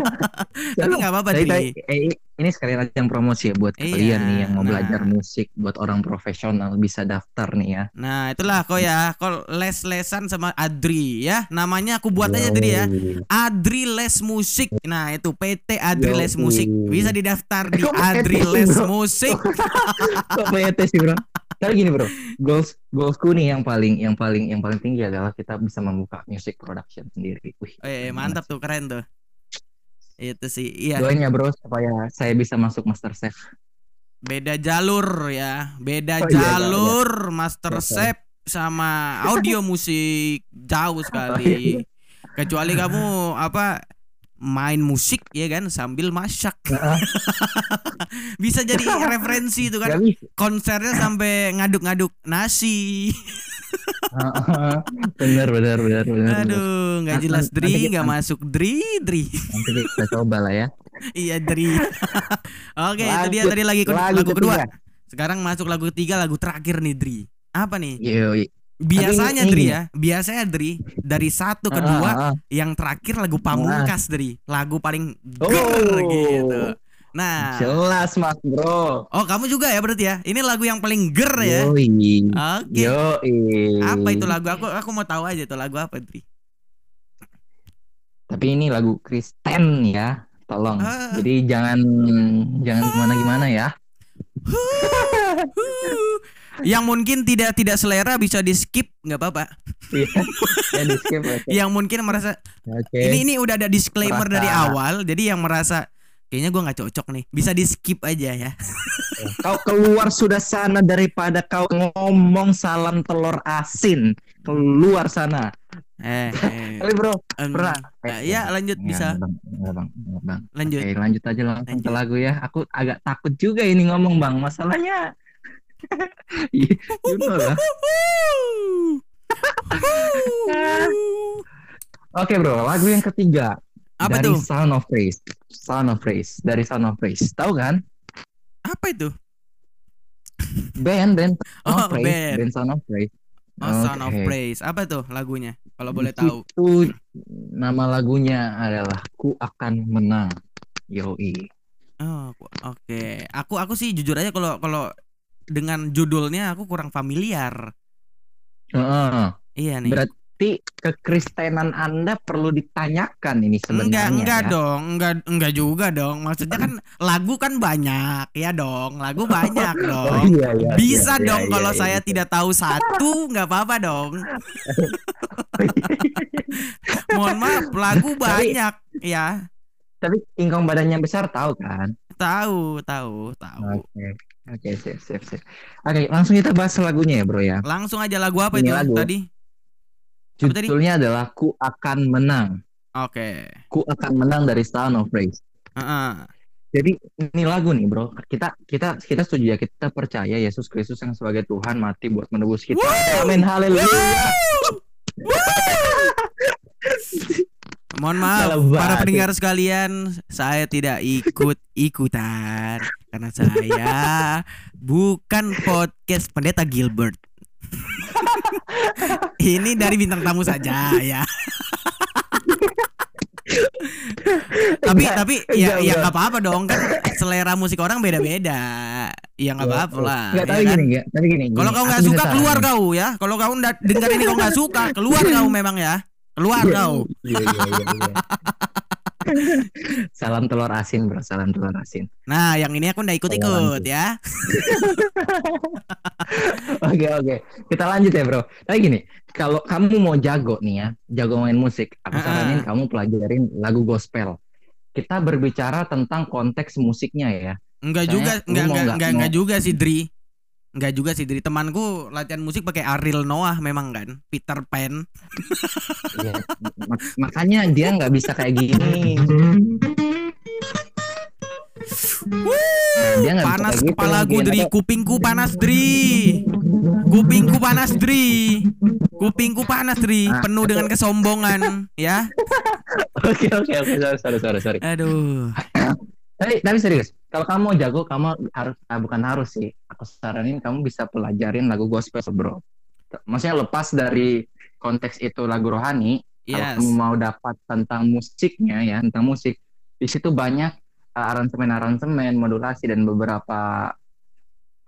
Tapi nggak apa-apa tapi, eh, ini sekalian aja yang promosi ya buat Iya, kalian nih yang mau nah. belajar musik buat orang profesional bisa daftar nih ya Nah, itulah kok ya, kok les-lesan sama Adri ya. Namanya aku buat aja Dri ya. Adri Les Musik. Nah, itu PT Adri Les. Musik. Bisa didaftar di Kok PT Adri sih, Les bro? Musik. Kok PET sih bro? Kali gini bro, goals goalsku nih yang paling yang paling yang paling tinggi adalah kita bisa membuka music production sendiri. Wih, Eh, mantap tuh, keren tuh. Itu sih. Iya, Doain ya bro supaya saya bisa masuk Master Chef. beda jalur ya. Beda Oh, iya, iya, jalur Master Iya, sorry. Chef sama audio musik jauh Oh, sekali. Kecuali kamu apa main musik ya kan sambil masak. Bisa jadi referensi itu kan. Konsernya sampai ngaduk-ngaduk nasi. bener bener bener bener. Aduh, nggak jelas Dri, nggak masuk Dri, Dri. Nanti kita coba lah ya. iya Dri. Oke, itu dia tadi lagi lagu lagu kedua. Sekarang masuk lagu ketiga, lagu terakhir nih Dri. Apa nih? Yoi. Biasanya Dri ya, biasanya Dri dari satu ke Ah, dua, ah, ah. yang terakhir lagu pamungkas Dri, lagu paling Oh. ger gitu. Nah, Jelas mas bro. oh kamu juga ya berarti ya? Ini lagu yang paling ger ya? Oke. Yoi. Apa itu lagu? Aku aku mau tahu aja itu lagu apa Dri? Tapi ini lagu Kristen ya. Tolong. Ah. Jadi jangan jangan gimana gimana ya. Yang mungkin tidak tidak selera bisa di skip nggak apa-apa. Iya. Ya di skip. oke. Yang mungkin merasa Oke. ini ini udah ada disclaimer Merasa- dari awal, jadi yang merasa kayaknya gua nggak cocok nih bisa di skip aja ya. Kau keluar sudah sana daripada kau ngomong salam telur asin. Keluar sana. Eh, eh, Kali bro. em, Pernah. eh, ya lanjut Enggak, bisa Bang. Enggak, bang. Enggak, bang. lanjut. Oke lanjut aja langsung ke Lanjut. lagu ya. Aku agak takut juga ini ngomong bang. Masalahnya. You know lah. Oke bro, lagu yang ketiga Apa dari tuh? Sound of Praise. Sound of Praise dari Sound of Praise. Tahu kan? Apa itu? Band, band Sound Oh, of Praise, band. band Sound of Praise. Oh, Sound of. Praise. Apa tuh lagunya? Kalau boleh tahu. situ nama lagunya adalah Ku Akan Menang. Yoi. Oh, oke. Aku aku sih jujur aja kalau kalau dengan judulnya aku kurang familiar. Heeh. Iya nih. Berarti kekristenan Anda perlu ditanyakan ini sebenarnya. Enggak, enggak ya. dong, enggak enggak juga dong. Maksudnya kan lagu kan banyak, ya dong. Lagu banyak Oh, dong. iya, iya, Bisa iya, dong iya, kalau iya, saya iya. tidak tahu satu, nggak apa-apa dong. Mohon maaf, lagu Tapi- banyak, ya. Tapi ingkong badannya besar tahu kan? Tahu, tahu, tahu. Oke. Oke, sip, sip, sip. Oke, langsung kita bahas lagunya ya, Bro ya. Langsung aja lagu apa Ini itu lagu. tadi? Apa tadi? Judulnya adalah Ku Akan Menang. Oke. Ku Akan Menang dari Sound of Praise. Heeh. Jadi ini lagu nih, Bro. Kita kita kita setuju ya, kita percaya Yesus Kristus yang sebagai Tuhan mati buat menebus kita. Amin. Haleluya. Mohon maaf, Salah para pendengar sekalian, saya tidak ikut ikutan karena saya bukan podcast pendeta Gilbert. Ini dari bintang tamu saja ya. tapi Enggak, tapi ya enggak, ya nggak apa-apa dong kan selera musik orang beda-beda. Ya nggak apa-apa lah. Enggak, ya tapi kan? gini, enggak, tapi gini. Kalau kau nggak suka keluar saranin. kau ya. Kalau kau nggak dengar ini kau nggak suka keluar kau memang ya. Keluar kau. Iya, iya, iya, iya. Salam telur asin, Bro. Salam telur asin. Nah, yang ini aku nggak ikut-ikut ya. Oke, oke. Kita lanjut ya, Bro. Tapi gini, kalau kamu mau jago nih ya, jago main musik, aku saranin ah. kamu pelajarin lagu gospel. Kita berbicara tentang konteks musiknya ya. Enggak juga, enggak enggak nggak enggak, enggak juga sih Dri. Enggak juga sih Dri. Temanku latihan musik pakai Ariel Noah memang kan, Peter Pan. Iya. Mak- makanya dia nggak bisa kayak gini. Nah, dia bisa Panas kayak gitu. kepalaku Dia Dri, nggak- kupingku panas Dri. Kupingku panas Dri. Kupingku panas Dri, Ah. penuh dengan kesombongan ya. Oke oke oke sorry sorry sorry sorry. Aduh. Tapi tapi serius, kalau kamu mau jago kamu harus ah, bukan harus sih. Aku saranin kamu bisa pelajarin lagu gospel bro. Maksudnya lepas dari konteks itu lagu rohani, kalau Yes. kamu mau dapat tentang musiknya ya tentang musik, di situ banyak uh, aransemen-aransemen, modulasi dan beberapa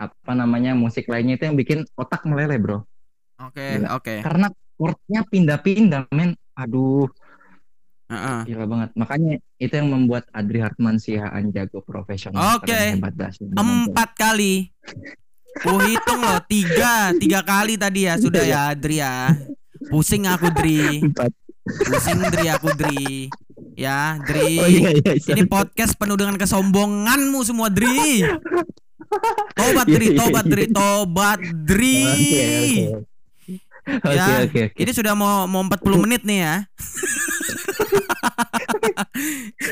apa namanya musik lainnya itu yang bikin otak meleleh bro. Oke, Gila. oke. Karena chordnya pindah-pindah men. Aduh, Heeh. gila banget. Makanya itu yang membuat Adri Hartman Sihaan jago profesional. Oke. Hebat Indonesia. Empat kali. Ku hitung loh tiga, tiga kali tadi ya sudah ya Dri ya. Pusing aku Dri, Empat. pusing Dri aku Dri. Ya Dri. Oh iya iya. Ini podcast penuh dengan kesombonganmu semua Dri. Tobat Dri, Iya, iya, tobat iya. Dri, tobat Dri. Oke oke. Oke Ya, oke oke. Ini sudah mau mau 40 menit nih ya.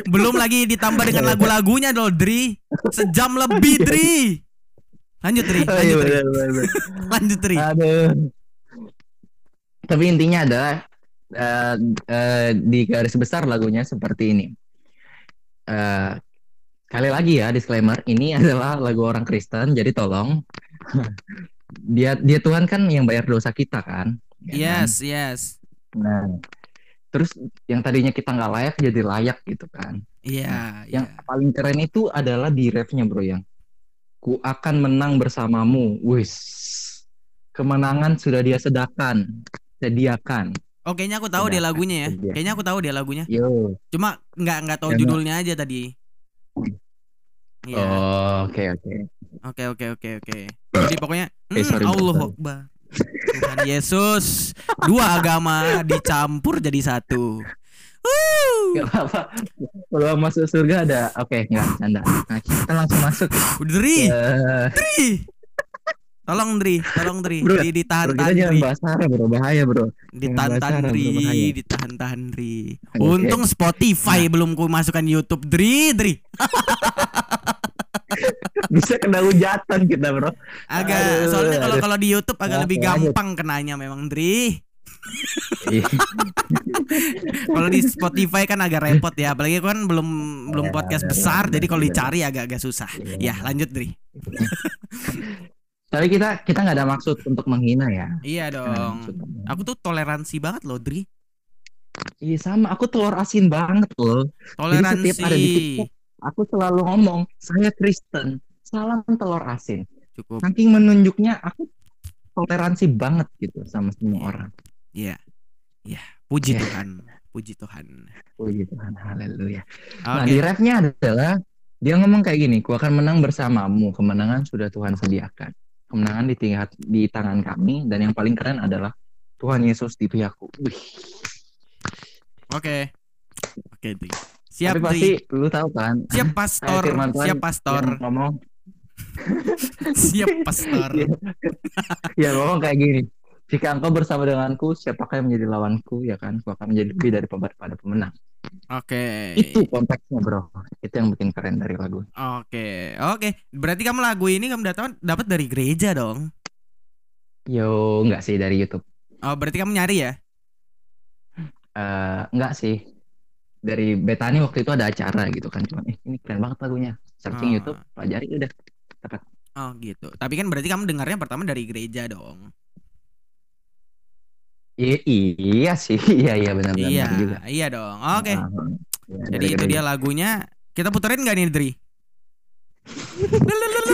Belum lagi ditambah dengan lagu-lagunya dong Dri. Sejam lebih Dri. Lanjut Dri, Oh, iya, lanjut Dri. Lanjut Dri. Aduh. Tapi intinya adalah eh, eh, di garis besar lagunya seperti ini. Eh, sekali lagi ya disclaimer, ini adalah lagu orang Kristen, jadi tolong dia dia Tuhan kan yang bayar dosa kita kan. ya kan? Yes, yes. Nah, terus yang tadinya kita nggak layak jadi layak gitu kan. Iya, Yang iya. paling keren itu adalah di refnya bro yang ku akan menang bersamamu. Wis. Kemenangan sudah dia sedakan, sediakan. Oh, kayaknya aku tahu dia lagunya ya. Kayaknya aku tahu dia lagunya. Yo. Cuma nggak nggak tahu Ya, judulnya aja tadi. Iya. Oh, oke oke. Oke oke oke oke. Jadi pokoknya Eh, hmm, sorry, bro, Allah sorry. Akbar. Tuhan Yesus. Dua agama dicampur jadi satu. Gak apa-apa. Kalau masuk surga ada, oke nggak canda. Nah, kita langsung masuk. Dri, Eh, Dri. Tolong Dri, tolong Dri. Bro, Di ditahan bro, kita tahan jangan Dri. bahas Sarah bro, bahaya bro. Ditahan bahas tahan Dri, ditahan tahan Dri. Untung Spotify Nah. belum ku masukkan YouTube Dri, Dri. Bisa kena hujatan kita bro. Agak Aduh, soalnya kalau aduh. kalau di YouTube agak Oke, lebih lanjut. gampang kenanya memang Dri. Iya. Kalau di Spotify kan agak repot ya, apalagi kan belum belum Iya, podcast benar, besar, benar, jadi kalau benar. dicari agak-agak susah. Iya. Ya, lanjut Dri. Tapi kita kita nggak ada maksud untuk menghina ya. Iya dong. Aku tuh toleransi banget loh, Dri. Iya sama, aku telur asin banget loh. Toleransi. setiap ada di TikTok, Aku selalu ngomong, saya Kristen, salam telur asin. Cukup. Saking menunjuknya aku toleransi banget gitu sama semua Iya. orang. Iya. Iya, puji Iya. Tuhan. Puji Tuhan. Puji Tuhan, haleluya. Oke. Nah, di refnya adalah dia ngomong kayak gini, ku akan menang bersamamu, kemenangan sudah Tuhan sediakan. Kemenangan di tingkat di tangan kami dan yang paling keren adalah Tuhan Yesus di pihakku. Wih, Oke. Oke, Dri. Siap, tapi pasti lu tahu kan? Siap pastor, Tuhan siap pastor, ngomong siap pastor. Ya ngomong kayak gini. Jika engkau bersama denganku, siapakah yang menjadi lawanku? Ya kan, aku akan menjadi lebih daripada pemenang. Oke. Itu konteksnya bro. Itu yang bikin keren dari lagu. Oke. Oke. Berarti kamu lagu ini kamu dapat dapat dari gereja dong. Yo, enggak sih dari YouTube. Oh, berarti kamu nyari ya? Eh, enggak sih. Dari Betani waktu itu ada acara gitu kan. Cuman, eh, ini keren banget lagunya. Searching Oh. YouTube, pelajari udah. Oh, gitu. Tapi kan berarti kamu dengarnya pertama dari gereja dong. Iya, iya sih. Iya, iya benar-benar iya, juga. iya dong. Oke. Ah, iya, Jadi dari itu gereja. dia lagunya. Kita puterin gak nih, Dri?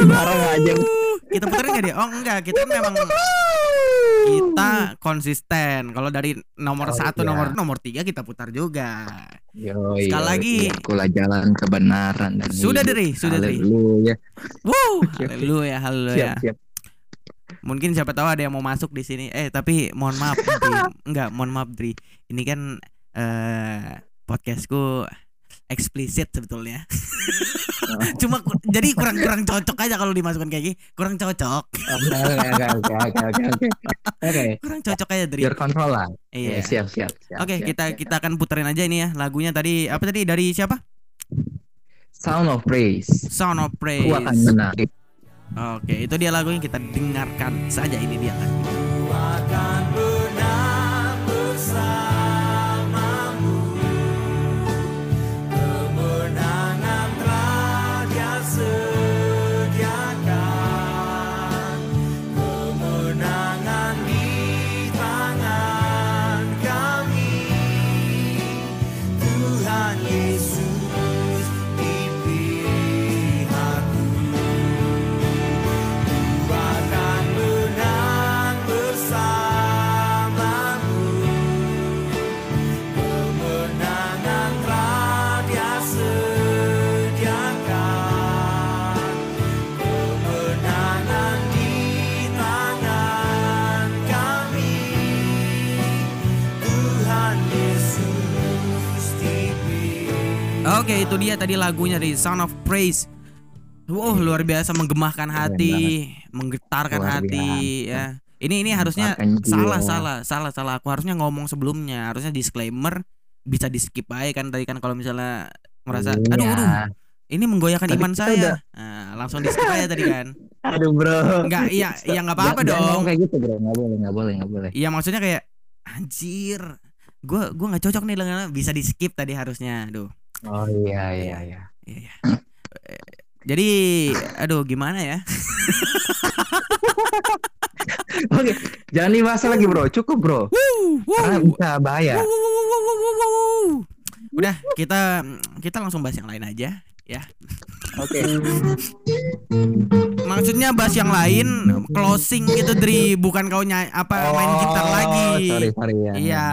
Aja. Kita puterin gak dia? Oh enggak, kita memang kita konsisten. Kalau dari nomor Oh, satu, iya. nomor nomor tiga kita putar juga. Yo, Sekali yo, lagi. Akulah jalan kebenaran dan Sudah. Dri, sudah Dri. Haleluya. Wow, haleluya, haleluya. Siap, siap. Mungkin siapa tahu ada yang mau masuk di sini. Eh, tapi mohon maaf, Dri. enggak, mohon maaf, Dri. Ini kan eh podcastku eksplisit sebetulnya. Cuma ku- jadi kurang-kurang cocok aja kalau dimasukkan kayak gini. Kurang cocok. Oke, oke, Kurang cocok aja, Dri. biar kontrol lah. Iya. Ya, siap, siap, siap. Oke, siap, kita siap. kita akan puterin aja ini ya. Lagunya tadi apa tadi dari siapa? Sound of Praise. Sound of Praise. Ku akan menang. Oke, itu dia lagunya kita dengarkan saja ini dia. Oke, itu dia tadi lagunya dari Sound of Praise. Wow, luar biasa menggemahkan hati, menggetarkan Luar hati biasa. ya. Ini ini harusnya salah salah salah salah. Aku harusnya ngomong sebelumnya, harusnya disclaimer bisa di skip aja kan tadi kan kalau misalnya merasa Iya. aduh aduh ini menggoyahkan Tapi iman saya. udah- Nah, langsung di skip aja tadi kan. Aduh, bro. Enggak, iya iya enggak apa-apa dong. kayak gitu, bro. Enggak boleh, enggak boleh, enggak boleh. Iya maksudnya kayak anjir. Gua gua nggak cocok nih dengan bisa di skip tadi harusnya. Aduh. Oh iya, iya, iya. Iya. iya. Eh, Jadi aduh gimana ya? Oke, jangan dibahas lagi, bro. Cukup, bro. Karena bisa bahaya. Udah kita kita langsung bahas yang lain aja ya. Oke. Maksudnya bahas yang lain closing gitu Dri bukan kau nyanyi apa main gitar lagi. Oh, Sorry, sorry ya. Iya,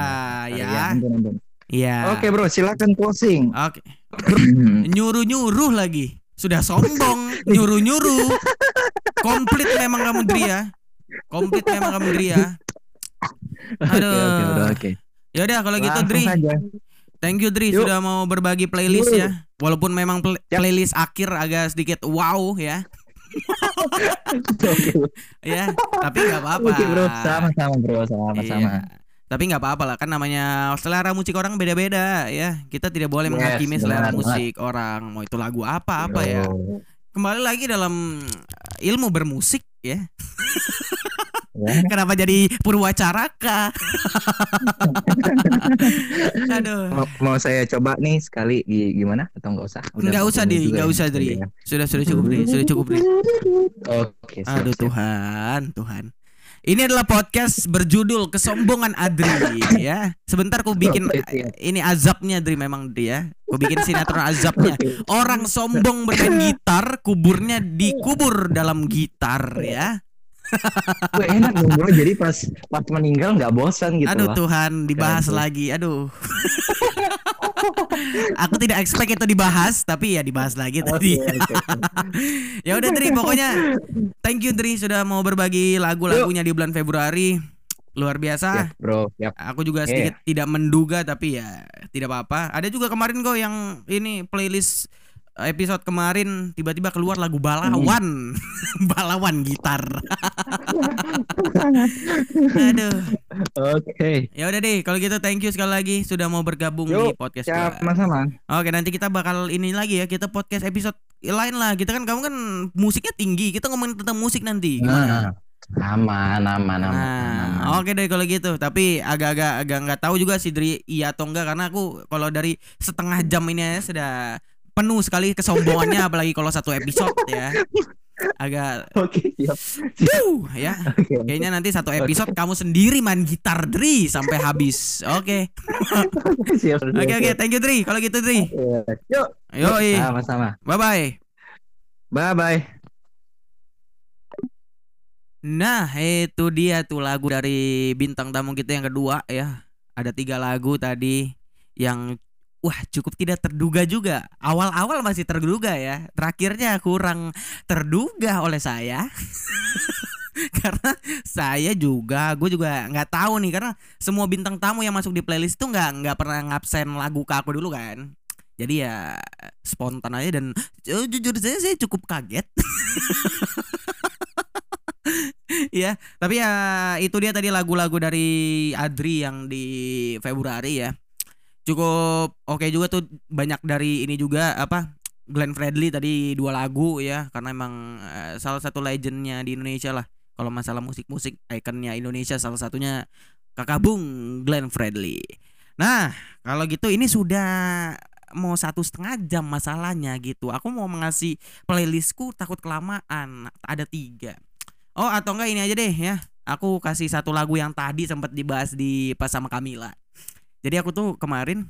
Sorry, ya. ampun, ampun. Iya. Oke, bro, silakan closing. Oke. Nyuruh-nyuruh lagi. Sudah sombong, nyuruh-nyuruh. Komplit memang kamu Dri ya. Komplit memang kamu Dri ya. Oke, Aduh. oke, bro, oke. Ya udah kalau gitu Langsung Dri. Thank you Dri Yuk. sudah mau berbagi playlist Yuk. ya. Walaupun memang pl- Siap. playlist akhir agak sedikit wow ya. Oke, Ya, tapi nggak apa-apa. Oke, bro. Sama-sama, bro. Sama-sama. Iya. Tapi nggak apa-apa lah kan namanya selera musik orang beda-beda ya. Kita tidak boleh Yes, menghakimi selera benar, musik orang. Mau itu lagu apa apa ya. Kembali lagi dalam uh, ilmu bermusik ya. Ya. Kenapa jadi Purwacaraka? Aduh. Mau, mau saya coba nih sekali gi- gimana atau nggak usah? Nggak usah 40 di, nggak usah Dri. ya. Sudah sudah cukup Dri, sudah cukup Dri. Oke, siap, Aduh siap. Tuhan, Tuhan. Ini adalah podcast berjudul Kesombongan Adri ya. Sebentar ku bikin ini azabnya Dri memang Dri ya. Ku bikin sinetron azabnya. Orang sombong bermain gitar, kuburnya dikubur dalam gitar ya. Wah, enak dong bro. Jadi pas pas meninggal nggak bosan gitu Aduh lah. Tuhan, dibahas Keren lagi. Aduh. Aku tidak expect itu dibahas, tapi ya dibahas lagi tadi. Ya udah Dri, pokoknya thank you Dri sudah mau berbagi lagu-lagunya di bulan Februari. Luar biasa. Siap, bro. Siap. Aku juga sedikit tidak menduga tapi ya tidak apa-apa. Ada juga kemarin kok yang ini playlist episode kemarin tiba-tiba keluar lagu Balawan. Balawan gitar. Aduh. Oke. Ya udah deh, kalau gitu thank you sekali lagi sudah mau bergabung di Yuk, podcast gua. sama-sama. Oke, nanti kita bakal ini lagi ya, kita podcast episode lain lah. Kita kan kamu kan musiknya tinggi, kita ngomongin tentang musik nanti. Gimana? Nah, aman, aman, aman. Nah, oke deh kalau gitu. Tapi agak-agak agak nggak tahu juga sih Dri iya atau enggak karena aku kalau dari setengah jam ini aja sudah penuh sekali kesombongannya apalagi kalau satu episode ya. Agak Oke, siap. Wuh, ya. Oke. Kayaknya nanti satu episode kamu sendiri main gitar Dri sampai habis. Oke. Oke oke, thank you Dri. Kalau gitu Dri. Yuk. Yoi. Sama-sama. Bye bye. Bye bye. Nah, itu dia tuh lagu dari bintang tamu kita yang kedua ya. Ada tiga lagu tadi yang wah cukup tidak terduga juga. Awal-awal masih terduga ya. Terakhirnya kurang terduga oleh saya. karena saya juga, gue juga nggak tahu nih karena semua bintang tamu yang masuk di playlist itu nggak nggak pernah ngabsen lagu ke aku dulu kan. Jadi ya spontan aja dan eh, jujur saya saya cukup kaget. ya tapi ya itu dia tadi lagu-lagu dari Adri yang di Februari ya cukup oke juga tuh banyak dari ini juga apa Glenn Fredly tadi dua lagu ya karena emang eh, salah satu legendnya di Indonesia lah kalau masalah musik-musik ikonnya Indonesia salah satunya kakak bung Glenn Fredly nah kalau gitu ini sudah mau satu setengah jam masalahnya gitu aku mau mengasih playlistku takut kelamaan ada tiga Oh atau enggak ini aja deh ya. Aku kasih satu lagu yang tadi sempat dibahas di pas sama Kamila. Jadi aku tuh kemarin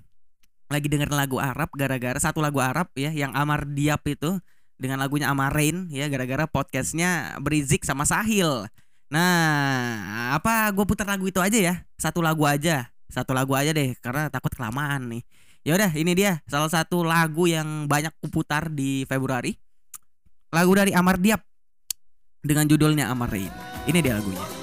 lagi dengerin lagu Arab gara-gara satu lagu Arab ya yang Amar Diap itu dengan lagunya Amarain ya gara-gara podcastnya Berizik sama Sahil. Nah apa gue putar lagu itu aja ya satu lagu aja satu lagu aja deh karena takut kelamaan nih. Ya udah ini dia salah satu lagu yang banyak kuputar di Februari. Lagu dari Amar Diap dengan judulnya Amarain. Ini dia lagunya.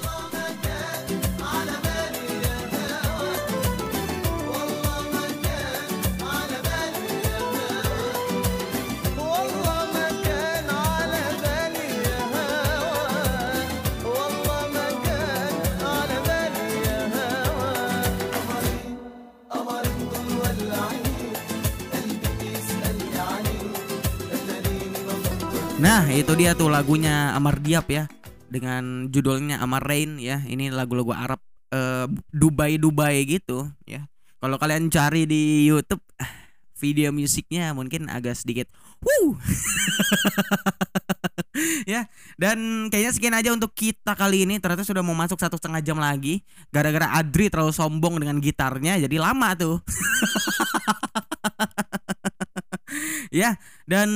Nah, itu dia tuh lagunya Amar Diap ya dengan judulnya Amar Rain ya. Ini lagu-lagu Arab eh, Dubai Dubai gitu ya. Kalau kalian cari di YouTube ah, video musiknya mungkin agak sedikit wuh. ya, dan kayaknya sekian aja untuk kita kali ini. Ternyata sudah mau masuk satu setengah jam lagi. Gara-gara Adri terlalu sombong dengan gitarnya, jadi lama tuh. ya, dan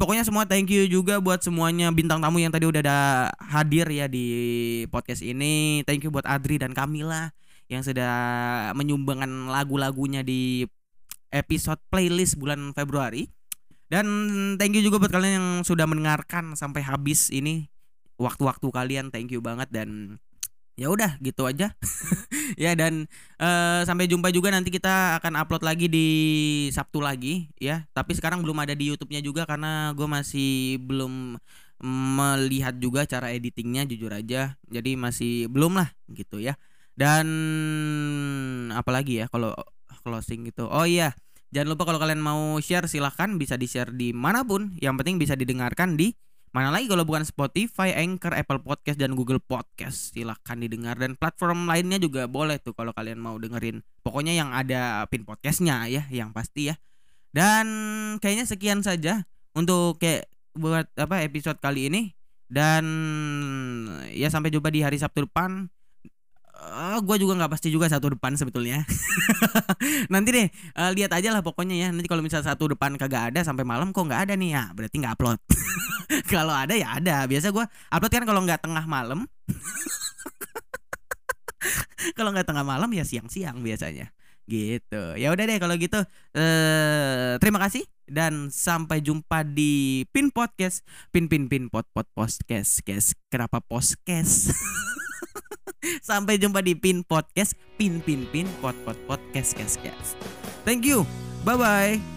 pokoknya semua thank you juga buat semuanya bintang tamu yang tadi udah ada hadir ya di podcast ini. Thank you buat Adri dan Kamila yang sudah menyumbangkan lagu-lagunya di episode playlist bulan Februari. Dan thank you juga buat kalian yang sudah mendengarkan sampai habis ini waktu-waktu kalian. Thank you banget dan ya udah gitu aja. ya dan eh, sampai jumpa juga nanti kita akan upload lagi di Sabtu lagi ya. Tapi sekarang belum ada di YouTube-nya juga karena gue masih belum melihat juga cara editingnya jujur aja. Jadi masih belum lah gitu ya. Dan apalagi ya kalau closing gitu. Oh iya, jangan lupa kalau kalian mau share silahkan bisa di share di mana pun. Yang penting bisa didengarkan di Mana lagi kalau bukan Spotify, Anchor, Apple Podcast dan Google Podcast. Silahkan didengar dan platform lainnya juga boleh tuh kalau kalian mau dengerin. Pokoknya yang ada pin podcastnya ya, yang pasti ya. Dan kayaknya sekian saja untuk kayak buat apa episode kali ini. Dan ya sampai jumpa di hari Sabtu depan. Eh, gue juga nggak pasti juga satu depan sebetulnya. Nanti deh eh, lihat aja lah pokoknya ya. Nanti kalau misal satu depan kagak ada sampai malam kok nggak ada nih ya, berarti nggak upload. kalau ada ya ada. Biasa gue upload kan kalau nggak tengah malam. kalau nggak tengah malam ya siang-siang biasanya. Gitu. Ya udah deh kalau gitu. Eh terima kasih dan sampai jumpa di Pin Podcast. Pin pin pin pot pot podcast. Kes. Kenapa podcast? Sampai jumpa di Pin Podcast, Pin Pin Pin Pot Pot Podcast, guys. Thank you. Bye bye.